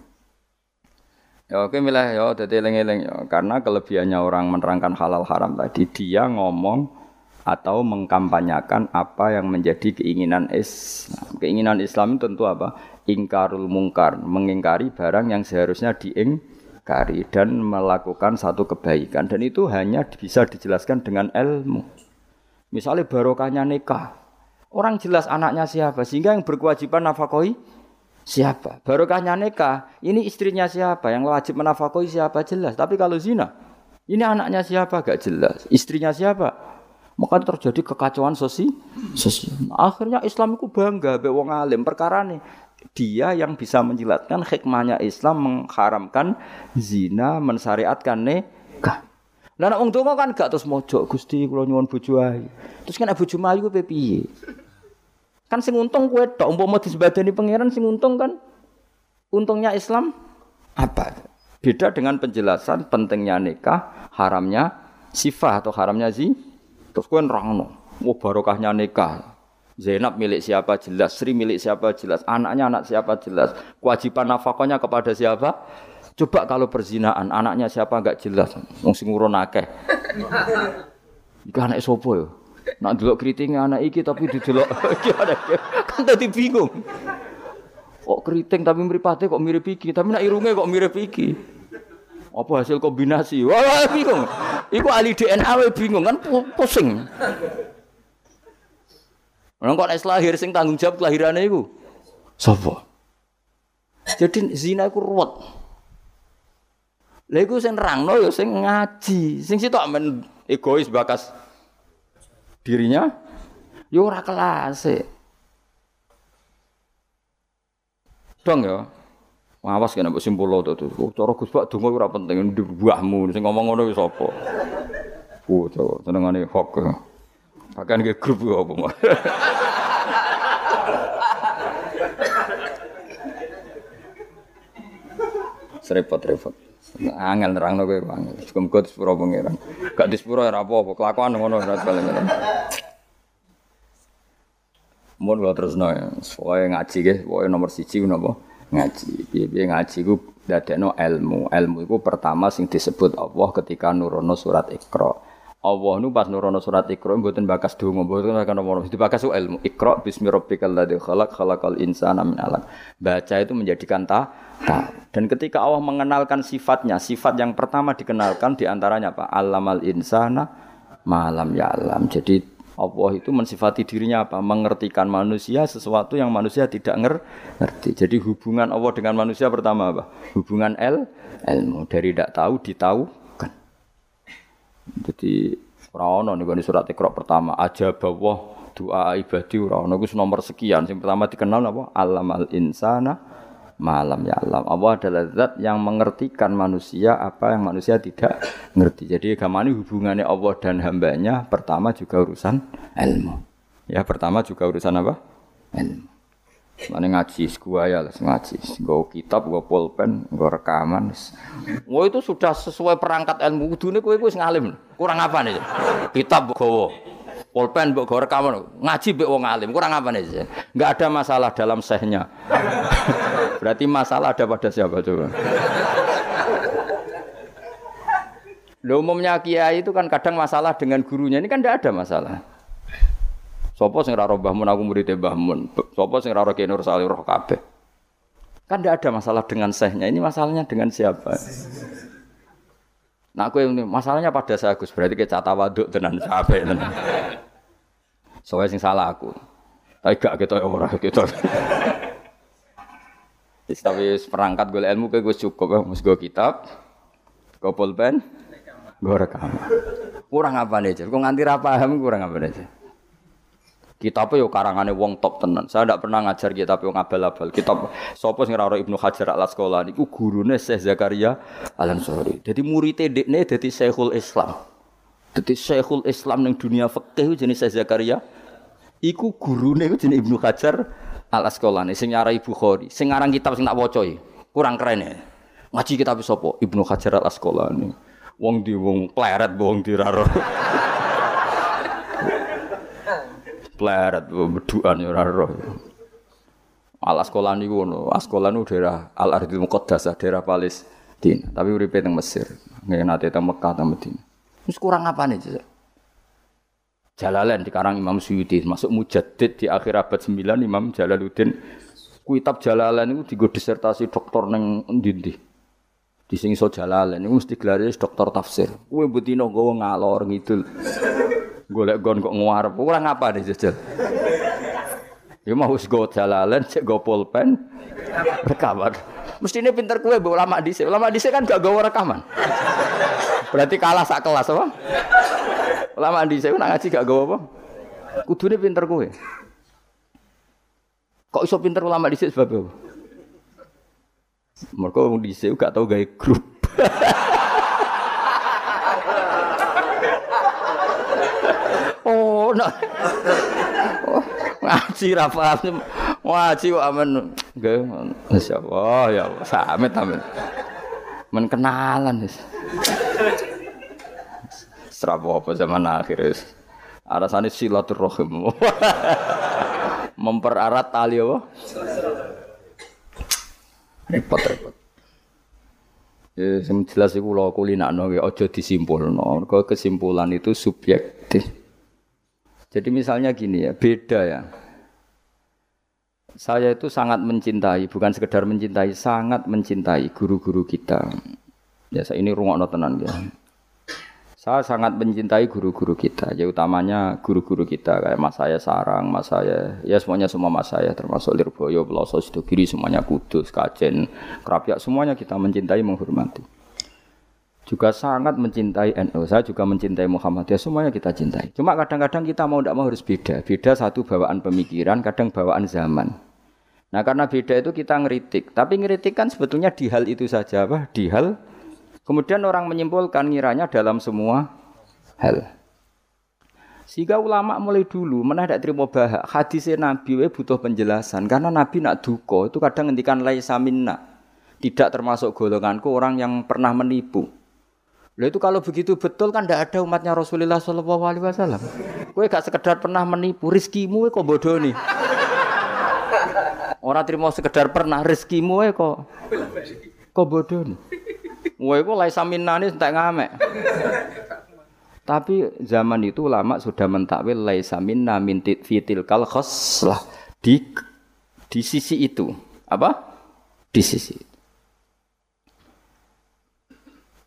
Ya oke milah ya dadi eling-eling ya karena kelebihannya orang menerangkan halal haram tadi dia ngomong atau mengkampanyakan apa yang menjadi keinginan Islam. Keinginan Islam tentu apa? Ingkarul mungkar, mengingkari barang yang seharusnya diingkari dan melakukan satu kebaikan dan itu hanya bisa dijelaskan dengan ilmu. Misalnya barokahnya nikah. Orang jelas anaknya siapa sehingga yang berkewajiban nafkahi siapa. Barokahnya nikah, ini istrinya siapa, yang wajib menafkahi siapa jelas. Tapi kalau zina, ini anaknya siapa gak jelas, istrinya siapa maka terjadi kekacauan sosial. sosial. Akhirnya Islam itu bangga be wong alim perkara nih dia yang bisa menjelaskan hikmahnya Islam mengharamkan zina, mensyariatkan nikah. Lah nek wong donga kan gak terus mojok Gusti kula nyuwun bojo. Terus kan bojo ayu kuwi piye? Kan sing untung kowe tok umpama disebadani pangeran sing untung kan untungnya Islam apa? Beda dengan penjelasan pentingnya nikah, haramnya sifat atau haramnya zina. Terus kowe nerangno, oh barokahnya nikah. Zainab milik siapa jelas, Sri milik siapa jelas, anaknya anak siapa jelas, kewajiban nafkahnya kepada siapa? Coba kalau perzinaan, anaknya siapa enggak jelas, wong sing urun akeh. Iku anak sapa yo? Nak delok keriting anak iki tapi didelok iki ada kan tadi bingung. Kok keriting tapi mripate kok mirip iki, tapi nak irunge kok mirip iki. Apa hasil kombinasi? Wah, bingung. Iku ahli DNA wae bingung kan pusing. Orang kok nek lahir sing tanggung jawab kelahirane iku sapa? Jadi zina iku ruwet. Lha iku sing nerangno ya sing ngaji, sing sitok men egois bakas dirinya ya ora kelas. Dong ya. Awas kena mbok simpul lo tuh. Cara Gus Pak donga ora penting buahmu sing ngomong ngono wis apa. Oh, to senengane hok. Bahkan ke grup apa mah. Serepot-repot. Angel nerangno kowe angel. Muga sepuro pangeran. Gak di sepuro ora apa-apa, kelakuan ngono ora paling ngono. Mun kula terusno ya. Pokoke ngaji nggih, pokoke nomor 1 napa? Ngaji. Piye-piye ngaji ku dadekno ilmu. Ilmu iku pertama sing disebut Allah ketika nurono surat Iqra. Allah nu pas nurono surat Iqra mboten bakas donga, mboten akan nomor dibakas ilmu. Iqra bismi rabbikal ladzi khalaq khalaqal insana min 'alaq. Baca itu menjadikan ta, ta. Dan ketika Allah mengenalkan sifatnya, sifat yang pertama dikenalkan di antaranya apa? Alamal insana malam ya alam. Jadi Allah itu mensifati dirinya apa? Mengertikan manusia sesuatu yang manusia tidak ngerti. Jadi hubungan Allah dengan manusia pertama apa? Hubungan el, ilmu. Dari tidak tahu, ditahu, jadi ora ono nih surat Iqra pertama aja bawah doa ibadi ora ono nomor sekian. Yang pertama dikenal apa? Alam al insana malam ya alam. Allah adalah zat yang mengertikan manusia apa yang manusia tidak ngerti. Jadi agama ini hubungannya Allah dan hambanya pertama juga urusan ilmu. Ya pertama juga urusan apa? Ilmu. Mana ngaji, gua ya ngaji, gua kitab, gua pulpen, gua rekaman. Gua itu sudah sesuai perangkat ilmu. Udune kowe wis ngalim. Kurang apa nih? Kitab gua, pulpen gua rekaman, ngaji mbek wong alim. Kurang apa nih? Enggak ada masalah dalam sehnya. Berarti masalah ada pada siapa coba? Lo umumnya kiai itu kan kadang masalah dengan gurunya. Ini kan tidak ada masalah. Sopo sing ora Mbah Mun aku murid Mbah Mun. Sopo sing ora Ki Nur Salih roh kabeh. Kan tidak ada masalah dengan sehnya. Ini masalahnya dengan siapa? Nah, aku ini masalahnya pada saya Gus berarti kita waduk tenan sampai tenan. Soalnya sing salah aku. Tapi gak kita ora kita. Tapi perangkat gue ilmu kayak gue cukup, mus gue kitab, gue pulpen, gue rekam. Kurang apa nih? Kok nganti paham kurang apa nih? Kitab yo karangane wong top tenan. Saya tidak pernah ngajar kitab yang abal-abal. Kitab sapa sing ora Ibnu Hajar Al Asqalani iku gurune Syekh Zakaria Al Ansori. Dadi murid dekne dadi Syekhul Islam. Dadi Syekhul Islam ning dunia fikih jenis Syekh Zakaria iku gurune jenis Ibnu Hajar Al Asqalani sing nyarai Bukhari. Sing ngarang kitab sing tak waca kurang keren ya. Ngaji kitab sapa? Ibnu Hajar Al Asqalani. Wong di wong pleret wong diraro. Pleret beduan ya ora roh. Al sekolah niku ngono. Sekolah niku daerah Al Ardil Muqaddasah, daerah Palestina. Tapi uripe teng Mesir, nggih nate teng Mekah teng Madinah. Wis kurang apa nih, Jalalain di karang Imam Suyuti masuk mujaddid di akhir abad 9 Imam Jalaluddin kitab Jalalain itu digo disertasi doktor neng ndi di sing iso Jalalain itu mesti gelar doktor tafsir kowe betina nggawa ngalor ngidul golek gon kok nguarep. Ora ngapa nih jajal. Ya mau wis go jalalan, cek go pulpen, rekaman. Mestine pinter kue bawa ulama dhisik. Ulama dhisik kan gak gawa rekaman. Berarti kalah sak kelas apa? Ulama dhisik nak ngaji gak gawa apa? Kudune pinter kue. Kok iso pinter ulama dhisik sebab apa? Mereka wong dhisik gak tau gawe grup. ono. Ngaji ra paham. Ngaji kok amen. Nggih, insyaallah ya samit amen. Men kenalan wis. Apa zaman akhir wis. Alasannya silaturahim. Mempererat tali apa? Repot-repot. Ya, yang jelas itu kalau kulinakno, ojo disimpulno. Kalau kesimpulan itu subjektif. Jadi misalnya gini ya, beda ya. Saya itu sangat mencintai, bukan sekedar mencintai, sangat mencintai guru-guru kita. Ya, saya ini rungokno tenan ya. Saya sangat mencintai guru-guru kita, ya utamanya guru-guru kita kayak mas saya Sarang, mas saya, ya semuanya semua mas saya termasuk Lirboyo, Peloso, Sidogiri, semuanya Kudus, Kajen, Kerapiak, semuanya kita mencintai, menghormati juga sangat mencintai NU. Saya juga mencintai Muhammadiyah. Semuanya kita cintai. Cuma kadang-kadang kita mau tidak mau harus beda. Beda satu bawaan pemikiran, kadang bawaan zaman. Nah karena beda itu kita ngeritik. Tapi ngeritik kan sebetulnya di hal itu saja apa? Di hal kemudian orang menyimpulkan ngiranya dalam semua hal. Sehingga ulama mulai dulu mana terima bahak hadisnya Nabi we butuh penjelasan karena Nabi nak duko itu kadang ngendikan laisa minna tidak termasuk golonganku orang yang pernah menipu. Lalu itu kalau begitu betul kan tidak ada umatnya Rasulullah Shallallahu Alaihi Wasallam. Kue gak sekedar pernah menipu rizkimu kok bodoh nih. Orang terima sekedar pernah rizkimu kok kok bodoh nih. Kue kok laisa minna nih tak ngamek. Tapi zaman itu ulama sudah mentakwil laisa minna min fitil kal khoslah di di sisi itu. Apa? Di sisi itu.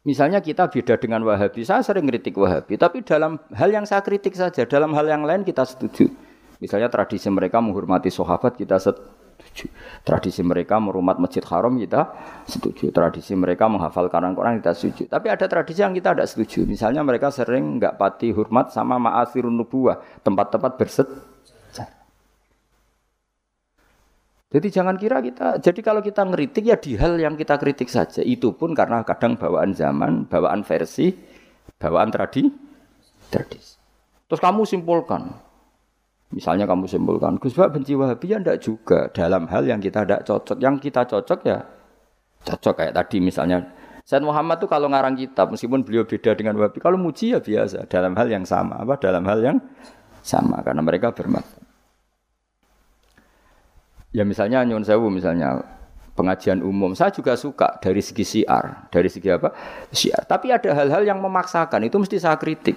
Misalnya kita beda dengan Wahabi, saya sering kritik Wahabi, tapi dalam hal yang saya kritik saja, dalam hal yang lain kita setuju. Misalnya tradisi mereka menghormati sahabat kita setuju. Tradisi mereka merumat masjid haram kita setuju. Tradisi mereka menghafal Quran kita setuju. Tapi ada tradisi yang kita tidak setuju. Misalnya mereka sering nggak pati hormat sama ma'asirun nubuah, tempat-tempat berset Jadi jangan kira kita, jadi kalau kita ngeritik ya di hal yang kita kritik saja. Itu pun karena kadang bawaan zaman, bawaan versi, bawaan tradi, tradisi. Terus kamu simpulkan, misalnya kamu simpulkan, Gus Bak benci Wahabi ya enggak juga dalam hal yang kita tidak cocok. Yang kita cocok ya cocok kayak tadi misalnya. Said Muhammad tuh kalau ngarang kitab, meskipun beliau beda dengan Wahabi, kalau muji ya biasa dalam hal yang sama, apa dalam hal yang sama karena mereka bermakna. Ya misalnya nyun sewu misalnya pengajian umum. Saya juga suka dari segi siar, dari segi apa? Siar. Tapi ada hal-hal yang memaksakan, itu mesti saya kritik.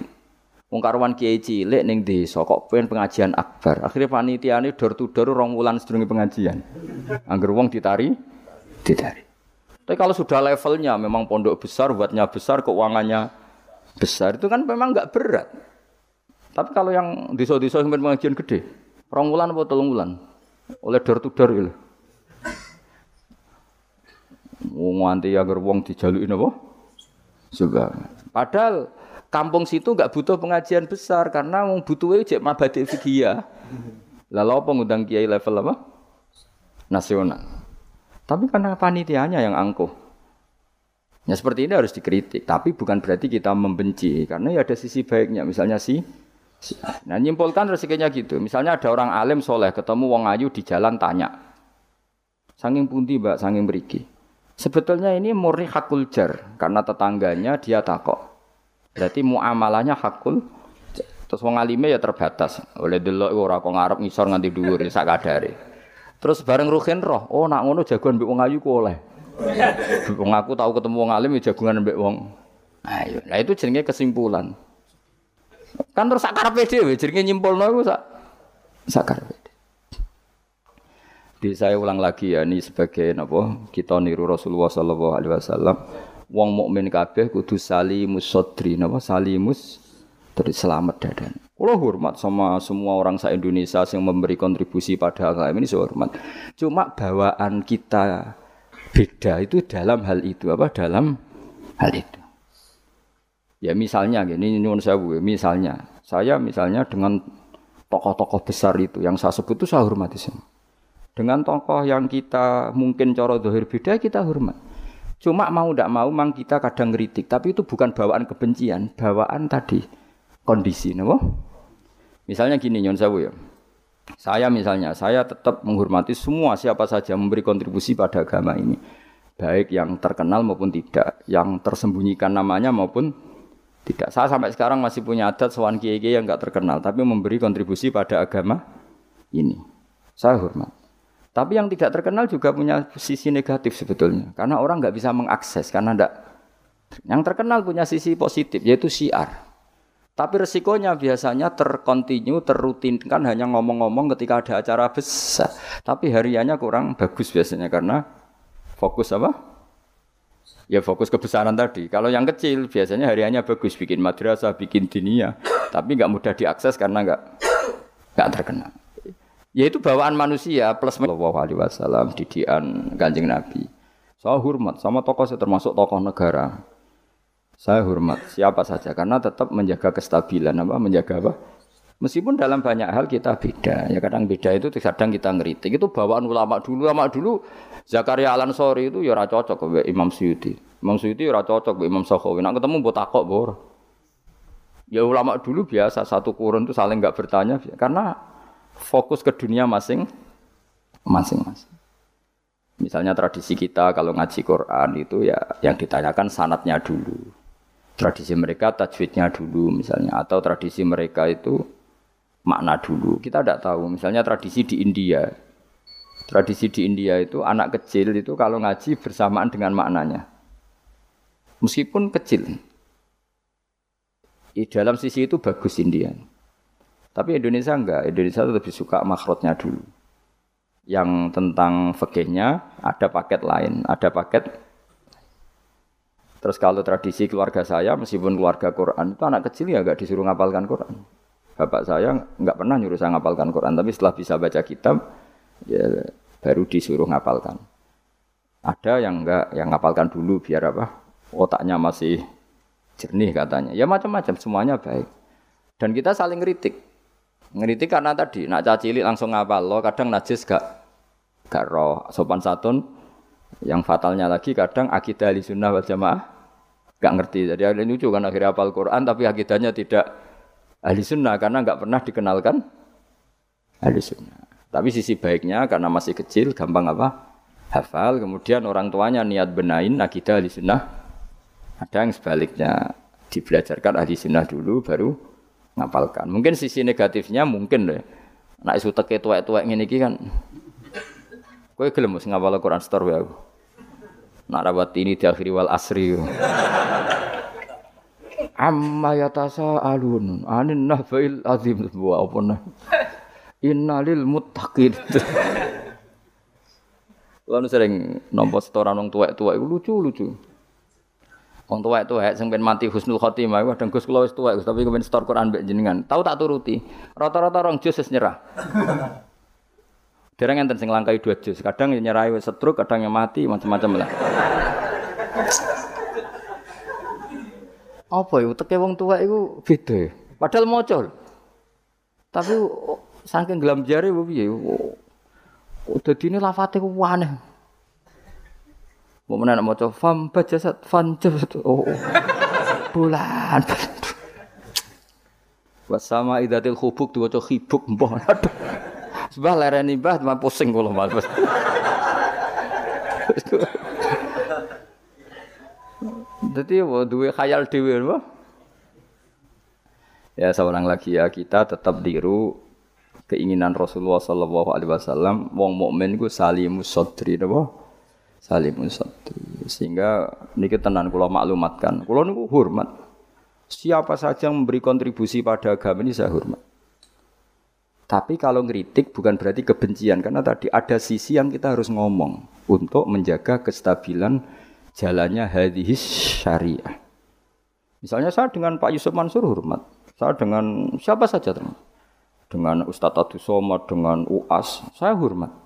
Wong kiai cilik ning desa kok pengen pengajian akbar. Akhirnya panitia ini door to door rong wulan sedurunge pengajian. Angger wong ditari, ditari. Tapi kalau sudah levelnya memang pondok besar, buatnya besar, keuangannya besar, itu kan memang nggak berat. Tapi kalau yang desa-desa yang pengajian gede, rong wulan atau telung wulan, oleh dor to dor itu. Wong nganti agar wong dijaluki napa? Sebab. Padahal kampung situ enggak butuh pengajian besar karena wong butuhe cek mabadi fikih. Lalu apa ngundang kiai level apa? Nasional. Tapi karena panitianya yang angkuh. Ya seperti ini harus dikritik, tapi bukan berarti kita membenci karena ya ada sisi baiknya. Misalnya si Nah nyimpulkan rezekinya gitu. Misalnya ada orang alim soleh ketemu wong ayu di jalan tanya. Sanging pundi mbak, sanging beriki. Sebetulnya ini murni hakul jar karena tetangganya dia takok. Berarti muamalahnya hakul. Terus wong alime ya terbatas. Oleh delok ora kok ngarep ngisor nganti dhuwur sak kadare. Terus bareng ruhin roh, oh nak ngono jagoan mbek wong ayu ku oleh. Wong aku tahu ketemu wong alim ya jagungan mbek wong. Nah itu jenenge kesimpulan. Kan terus sakar dhewe jenenge nyimpulno iku sak sakar Di saya ulang lagi ya ini sebagai napa kita niru Rasulullah sallallahu alaihi wasallam wong mukmin kabeh kudu salimus sodri napa salimus terus selamat dadan. Kalau hormat sama semua orang sa Indonesia yang memberi kontribusi pada agama ini saya hormat. Cuma bawaan kita beda itu dalam hal itu apa dalam hal itu. Ya misalnya gini nyuwun sewu, misalnya saya misalnya dengan tokoh-tokoh besar itu yang saya sebut itu saya hormati semua. Dengan tokoh yang kita mungkin coro dohir beda kita hormat. Cuma mau tidak mau mang kita kadang ngeritik, tapi itu bukan bawaan kebencian, bawaan tadi kondisi, nabo. Misalnya gini nyuwun sewu ya. Saya misalnya, saya tetap menghormati semua siapa saja memberi kontribusi pada agama ini. Baik yang terkenal maupun tidak, yang tersembunyikan namanya maupun tidak, saya sampai sekarang masih punya adat sowan kiai yang nggak terkenal, tapi memberi kontribusi pada agama ini. Saya hormat. Tapi yang tidak terkenal juga punya sisi negatif sebetulnya, karena orang nggak bisa mengakses karena enggak. Yang terkenal punya sisi positif yaitu siar. Tapi resikonya biasanya terkontinu, terrutinkan hanya ngomong-ngomong ketika ada acara besar. Tapi hariannya kurang bagus biasanya karena fokus apa? Ya fokus kebesaran tadi. Kalau yang kecil biasanya hariannya bagus, bikin madrasah, bikin dinia, tapi nggak mudah diakses karena nggak nggak terkenal. Ya itu bawaan manusia plus Allah alaihi wasallam didian Kanjeng Nabi. Saya hormat sama tokoh saya termasuk tokoh negara. Saya hormat siapa saja karena tetap menjaga kestabilan apa menjaga apa Meskipun dalam banyak hal kita beda, ya kadang beda itu kadang kita ngeritik. Itu bawaan ulama dulu, ulama dulu Zakaria Al Ansori itu ya cocok ke Imam Suyuti. Imam Suyuti ya cocok ke Imam Sakhawi. Nak ketemu buat takok bor. Ya ulama dulu biasa satu kurun itu saling nggak bertanya karena fokus ke dunia masing masing-masing. Misalnya tradisi kita kalau ngaji Quran itu ya yang ditanyakan sanatnya dulu. Tradisi mereka tajwidnya dulu misalnya atau tradisi mereka itu makna dulu. Kita tidak tahu. Misalnya tradisi di India. Tradisi di India itu anak kecil itu kalau ngaji bersamaan dengan maknanya. Meskipun kecil. Di dalam sisi itu bagus India. Tapi Indonesia enggak. Indonesia lebih suka makhrotnya dulu yang tentang fikihnya ada paket lain, ada paket Terus kalau tradisi keluarga saya, meskipun keluarga Quran itu anak kecil ya nggak disuruh ngapalkan Quran. Bapak saya nggak pernah nyuruh saya ngapalkan Quran, tapi setelah bisa baca kitab, ya baru disuruh ngapalkan. Ada yang enggak, yang ngapalkan dulu biar apa? Otaknya masih jernih katanya. Ya macam-macam, semuanya baik. Dan kita saling kritik. Ngeritik karena tadi, nak cacili langsung ngapal lo, kadang najis gak gak roh sopan satun. Yang fatalnya lagi kadang akidah ahli sunnah wal jamaah gak ngerti. Jadi ada lucu kan akhirnya hafal Quran tapi akidahnya tidak ahli sunnah karena gak pernah dikenalkan ahli sunnah. Tapi sisi baiknya karena masih kecil gampang apa? Hafal, kemudian orang tuanya niat benain akidah ahli sunnah. Ada yang sebaliknya dibelajarkan ahli sunnah dulu baru ngapalkan. Mungkin sisi negatifnya mungkin deh. Nak isu teke ngene iki kan. Kowe gelem mesti ngapal Quran store wae aku. Nak rawat ini di akhir wal asri. Amma yatasa alun anin nahfail azim wa apa nah. Innalil muttaqin. Lalu sering nompo setoran wong tuwek-tuwek lucu-lucu. Wong tuwek tuwek sing ben mati husnul khotimah kadang Gus kula wis tuwek tapi kepen setor Quran mbek jenengan. Tahu tak turuti. Rata-rata rong jus nyerah. Dereng enten sing langkai dua jus. Kadang nyerah wis setruk, kadang yang mati macam-macam lah. Apa ya teke wong tuwek iku beda. Padahal maca. Tapi saking gelam jare piye? Kok dadine lafate ku aneh. Mau mana nak maca fam bajasat fan jasad. Oh. Bulan. Wasama idatil khubuk diwaca khibuk mbah. Sebab lereni mbah mah pusing kula Mas. Dadi duwe khayal dhewe apa? Ya seorang lagi ya kita tetap diru keinginan Rasulullah sallallahu alaihi wasallam wong mukmin ku salimus sadri napa? salimun sadri. Sehingga niki tenan kula maklumatkan. Kula niku hormat. Siapa saja yang memberi kontribusi pada agama ini saya hormat. Tapi kalau ngeritik bukan berarti kebencian karena tadi ada sisi yang kita harus ngomong untuk menjaga kestabilan jalannya hadis syariah. Misalnya saya dengan Pak Yusuf Mansur hormat. Saya dengan siapa saja teman. Dengan Ustadz Adu Somad, dengan UAS, saya hormat.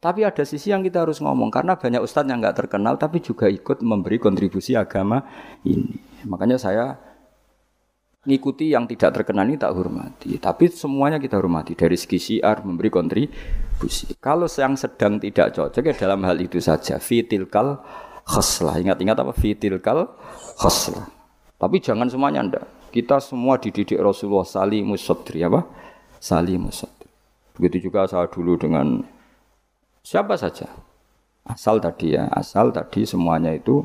Tapi ada sisi yang kita harus ngomong karena banyak ustadz yang nggak terkenal tapi juga ikut memberi kontribusi agama ini. Makanya saya ngikuti yang tidak terkenal ini tak hormati. Tapi semuanya kita hormati dari segi syiar memberi kontribusi. Kalau yang sedang tidak cocok ya dalam hal itu saja fitilkal khoslah. Ingat-ingat apa fitilkal khoslah. Tapi jangan semuanya ndak. Kita semua dididik Rasulullah salimus sadri apa? Salimus sadri. Begitu juga saya dulu dengan Siapa saja. Asal tadi ya, asal tadi semuanya itu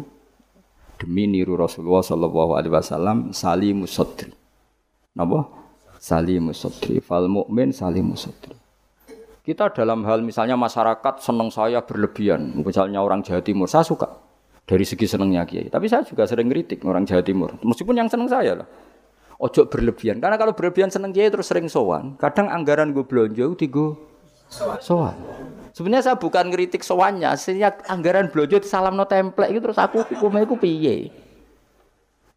demi niru Rasulullah Shallallahu Alaihi Wasallam salimus sadri. Napa? Salimus sadri. Fal mukmin salimus sadri. Kita dalam hal misalnya masyarakat senang saya berlebihan, misalnya orang Jawa Timur, saya suka dari segi senangnya kiai. Tapi saya juga sering kritik orang Jawa Timur, meskipun yang senang saya lah. Ojo berlebihan, karena kalau berlebihan seneng kiai terus sering sowan. Kadang anggaran gue belanja tigo sowan. Sebenarnya saya bukan ngeritik sowannya, sehingga anggaran belanja salam no template itu terus aku hukumnya itu piye.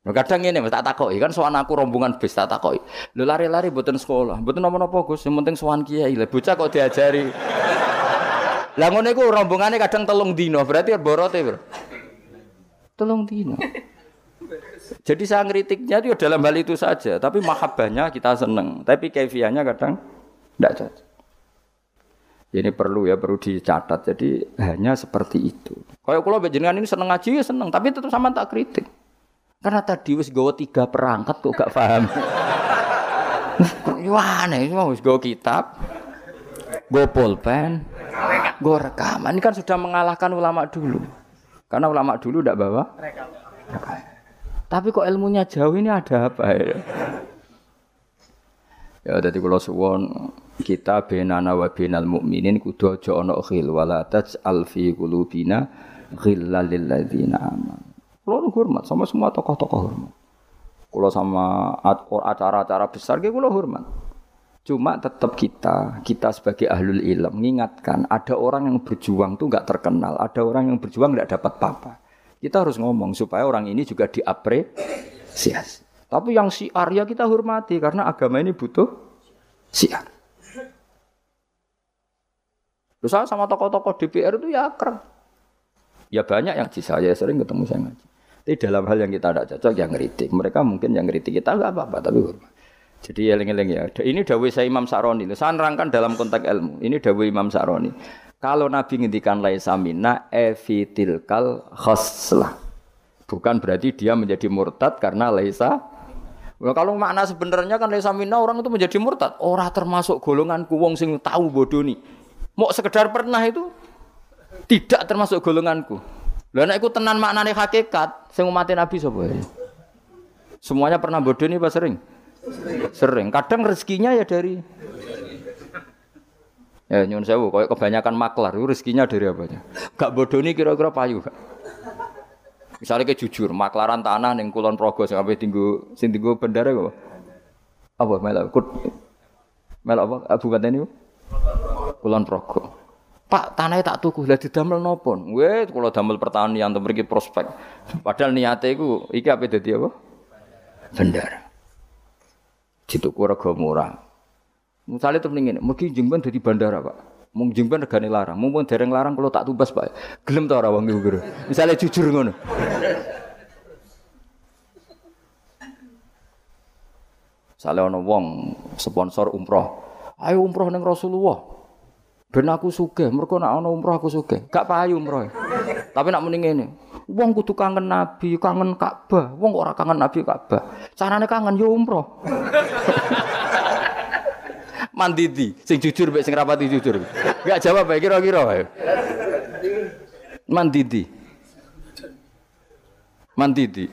Nah, kadang ini tak takoki kan sowan aku rombongan bis tak takoki. Lho lari-lari mboten sekolah, mboten napa-napa Gus, yang penting sowan kiai. Lah bocah kok diajari. Lah ngono iku kadang telung dino, berarti borote, Bro. Telung dino. Jadi saya ngeritiknya itu dalam hal itu saja, tapi mahabbahnya kita seneng, tapi kefiahnya kadang tidak cocok. Ini perlu ya, perlu dicatat. Jadi hanya seperti itu. Kalau kalau jenengan ini seneng ngaji ya seneng, tapi tetap sama tak kritik. Karena tadi wis gawa tiga perangkat kok gak paham. Wah, mau wis gawa kitab, gawa pulpen, gawa rekaman. Ini kan sudah mengalahkan ulama dulu. Karena ulama dulu tidak bawa Tapi kok ilmunya jauh ini ada apa ya? Ya jadi kalau suwon kita benana wa benal mukminin kudu aja ana khil wala taj'al fi qulubina ghillal lil ladzina amanu. Kulo hormat sama semua tokoh-tokoh hormat. Kulo sama acara-acara besar ge kulo hormat. Cuma tetap kita, kita sebagai ahlul ilm mengingatkan ada orang yang berjuang tuh nggak terkenal, ada orang yang berjuang nggak dapat apa-apa. Kita harus ngomong supaya orang ini juga diapresiasi. Tapi yang si Arya kita hormati karena agama ini butuh siar. Terus saya sama tokoh-tokoh DPR itu ya akrab. Ya banyak yang di saya sering ketemu saya ngaji. Tapi dalam hal yang kita tidak cocok yang ngeritik. Mereka mungkin yang ngeritik kita nggak apa-apa tapi hormat. Jadi eling-eling ya. Ini dawai saya Imam Saroni. Saya nerangkan dalam konteks ilmu. Ini dawai Imam Saroni. Kalau Nabi ngendikan laisa minna evitilkal khoslah. Bukan berarti dia menjadi murtad karena laisa Nah, kalau makna sebenarnya kan laisa minna orang itu menjadi murtad. Orang termasuk golongan kuwong sing tahu bodoh nih. Mau sekedar pernah itu tidak termasuk golonganku. Lah nek iku tenan maknane hakikat, sing umat Nabi sapa ya? Semuanya pernah bodoh nih Pak sering? Sering. Kadang rezekinya ya dari Ya nyun sewu, kayak kebanyakan maklar, itu rezekinya dari apa aja? Gak bodoh nih kira-kira payu? Misalnya kayak jujur, maklaran tanah neng Kulon Progo sampai tinggu, sing tinggu bendara apa? Apa melak? Melak apa? Abu ini? Kulon Progo. Pak tanahnya tak tuku lah didamel nopo? Gue kalau damel pertanian pergi prospek. Padahal niatnya itu iki apa jadi apa? Bendara. Dituku rego murah. Misalnya temen ini, mungkin jengban dari bandara pak. Mung jengban regane larang, mung dereng larang kalau tak tubas pak. Gelem tau ora wong iku Misalnya jujur ngono. Misalnya ono wong sponsor umroh, ayo umroh neng Rasulullah. Ben aku sugih, mergo nek ana umroh aku sugih. Gak payu umroh. Tapi nak mending ngene. Wong kudu kangen Nabi, kangen Ka'bah. Wong ora kangen Nabi Ka'bah. Carane kangen yo umroh. Mandidi, sing jujur mek sing rapati jujur. Gak jawab bae kira-kira wae. Mandidi. Mandidi.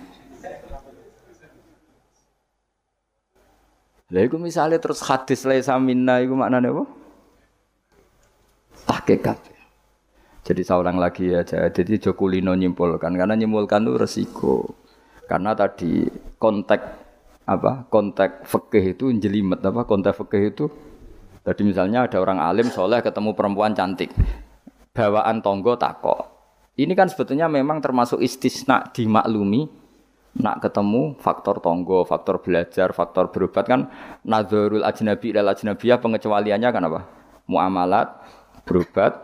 Lha iku misale terus hadis laisa minna iku maknane apa? hakikat. Jadi saya ulang lagi ya, jadi Jokulino nyimpulkan. Karena nyimpulkan itu resiko. Karena tadi konteks apa konteks fikih itu jelimet. Apa konteks fikih itu tadi misalnya ada orang alim soleh ketemu perempuan cantik. Bawaan tonggo takok. Ini kan sebetulnya memang termasuk istisna dimaklumi nak ketemu faktor tonggo, faktor belajar, faktor berobat. Kan nazarul ajnabi dan ajnabiyah pengecualiannya kan apa? Muamalat, berobat,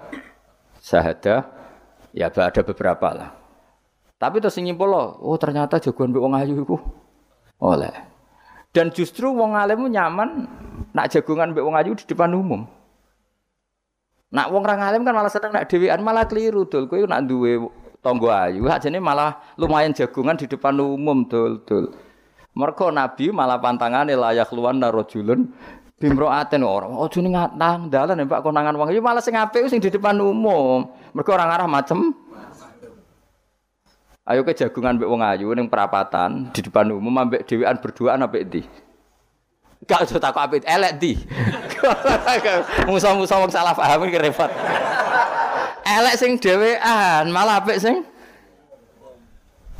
syahadah, ya ada beberapa lah. Tapi terus nyimpul loh, oh ternyata jagoan wong ayu itu oleh. Dan justru wong alim nyaman nak jagungan mbek wong ayu di depan umum. Nak wong ra alim kan malah seneng nak dhewean malah keliru dul. Kowe nak duwe tonggo ayu, ajane malah lumayan jagungan di depan umum dul dul. Mergo Nabi malah pantangane layak luwan narojulun bimroaten orang oh ning nang dalan Pak konangan wong ya malah sing apik sing di depan umum mergo orang arah macem ayo ke jagungan mbek wong ayu ning perapatan di depan umum ambek dhewean berduaan ambek ndi Gak usah takut apik elek di. Musa-musa wong salah paham iki repot. Elek sing dhewean, malah apik sing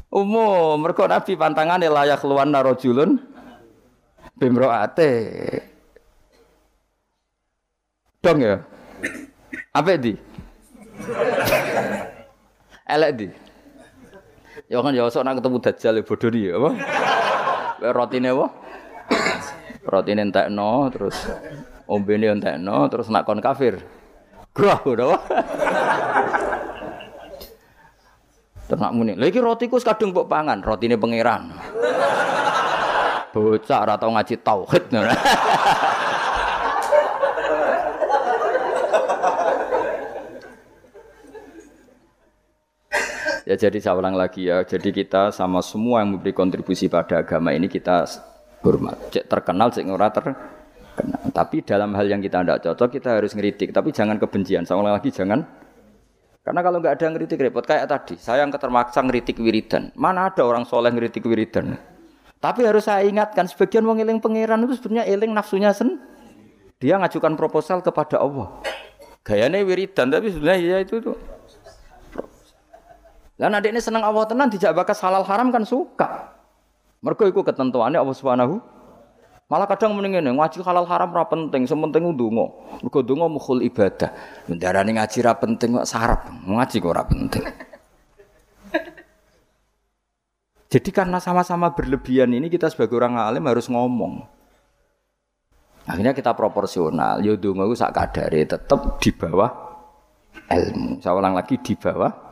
umum. Mergo Nabi pantangane layak luwan narojulun bimroate. Dong ya. Apa di? Elek di. Ya kan ya sok nak ketemu dajjal ya bodoh ya apa? Rotine apa? Rotine entekno terus ombene entekno terus nak kon kafir. Grah udah. Terus nak muni. Lha iki rotiku kadung mbok pangan, rotine pangeran. Bocah ora ngaji tauhid. Ya jadi saya ulang lagi ya. Jadi kita sama semua yang memberi kontribusi pada agama ini kita hormat. Cek terkenal, cek ora terkenal. Tapi dalam hal yang kita tidak cocok kita harus ngeritik. Tapi jangan kebencian. Saya ulang lagi jangan. Karena kalau nggak ada ngeritik repot kayak tadi. Saya yang ketermaksa ngeritik wiridan. Mana ada orang soleh ngeritik wiridan? Tapi harus saya ingatkan sebagian wong eling pangeran itu sebenarnya eling nafsunya sen. Dia ngajukan proposal kepada Allah. Gayanya wiridan tapi sebenarnya ya itu tuh. Dan adik ini senang Allah tenang tidak bakas halal haram kan suka. Mereka ikut ketentuannya Allah Subhanahu Malah kadang mending ngene, ngaji halal haram ora penting, sementing ndonga. Mergo ndonga mukhul ibadah. Ndarani ngaji ra penting kok sarap, ngaji kok ora penting. Jadi karena sama-sama berlebihan ini kita sebagai orang alim harus ngomong. Akhirnya kita proporsional. Yo donga ku sak kadare tetep di bawah ilmu. Saya ulang lagi di bawah.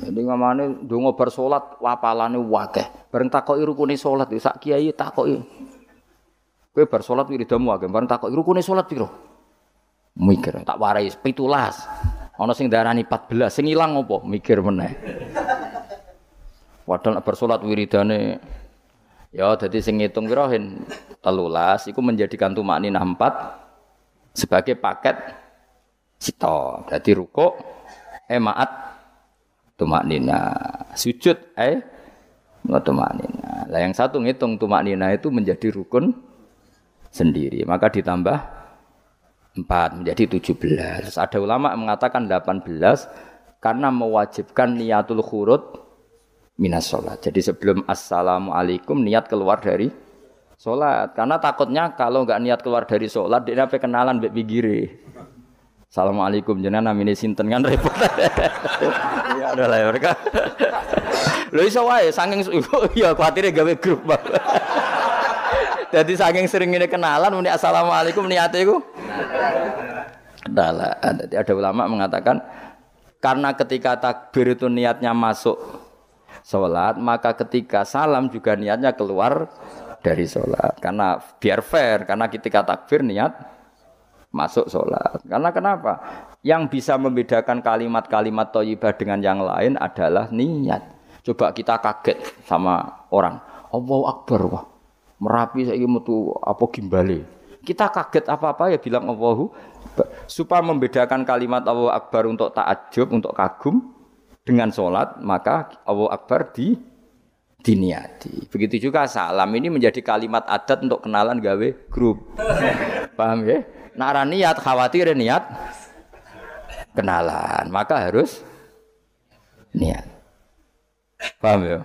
Jadi ngamane donga bar salat wapalane wakeh. Bareng takoki rukune salat sak kiai takoki. Kowe bar salat wiridamu akeh, bareng takok rukune salat piro? Mikir, tak warai 17. Ana sing darani 14, sing ilang apa? Mikir meneh. Padahal bar salat wiridane ya dadi sing ngitung piro hen 13 iku menjadikan tumakninah 4 sebagai paket cita. Dadi rukuk eh maat tumaknina. Sujud eh tumaknina. Lah yang satu ngitung tumaknina itu menjadi rukun sendiri. Maka ditambah 4 menjadi 17. Ada ulama mengatakan 18 karena mewajibkan niatul khurud minas sholat. Jadi sebelum assalamualaikum niat keluar dari sholat. Karena takutnya kalau nggak niat keluar dari sholat dia apa kenalan bek. Assalamualaikum jenengan namine sinten kan repot. ya udah lah ya mereka. Lho iso wae saking ya kuatire gawe grup. Jadi saking sering ini kenalan, muni assalamualaikum niatnya itu. Kenalan. Jadi ada ulama mengatakan karena ketika takbir itu niatnya masuk sholat, maka ketika salam juga niatnya keluar dari sholat. Karena biar fair, karena ketika takbir niat masuk sholat. Karena kenapa? Yang bisa membedakan kalimat-kalimat toyibah dengan yang lain adalah niat. Coba kita kaget sama orang. Allahu Akbar. Wah. Merapi saya metu apa gimbale. Kita kaget apa-apa ya bilang Allahu supaya membedakan kalimat Allahu Akbar untuk takjub, untuk kagum dengan sholat, maka Allahu Akbar di diniati. Begitu juga salam ini menjadi kalimat adat untuk kenalan gawe grup. Paham ya? Nara niat khawatir ya niat kenalan, maka harus niat. Paham ya?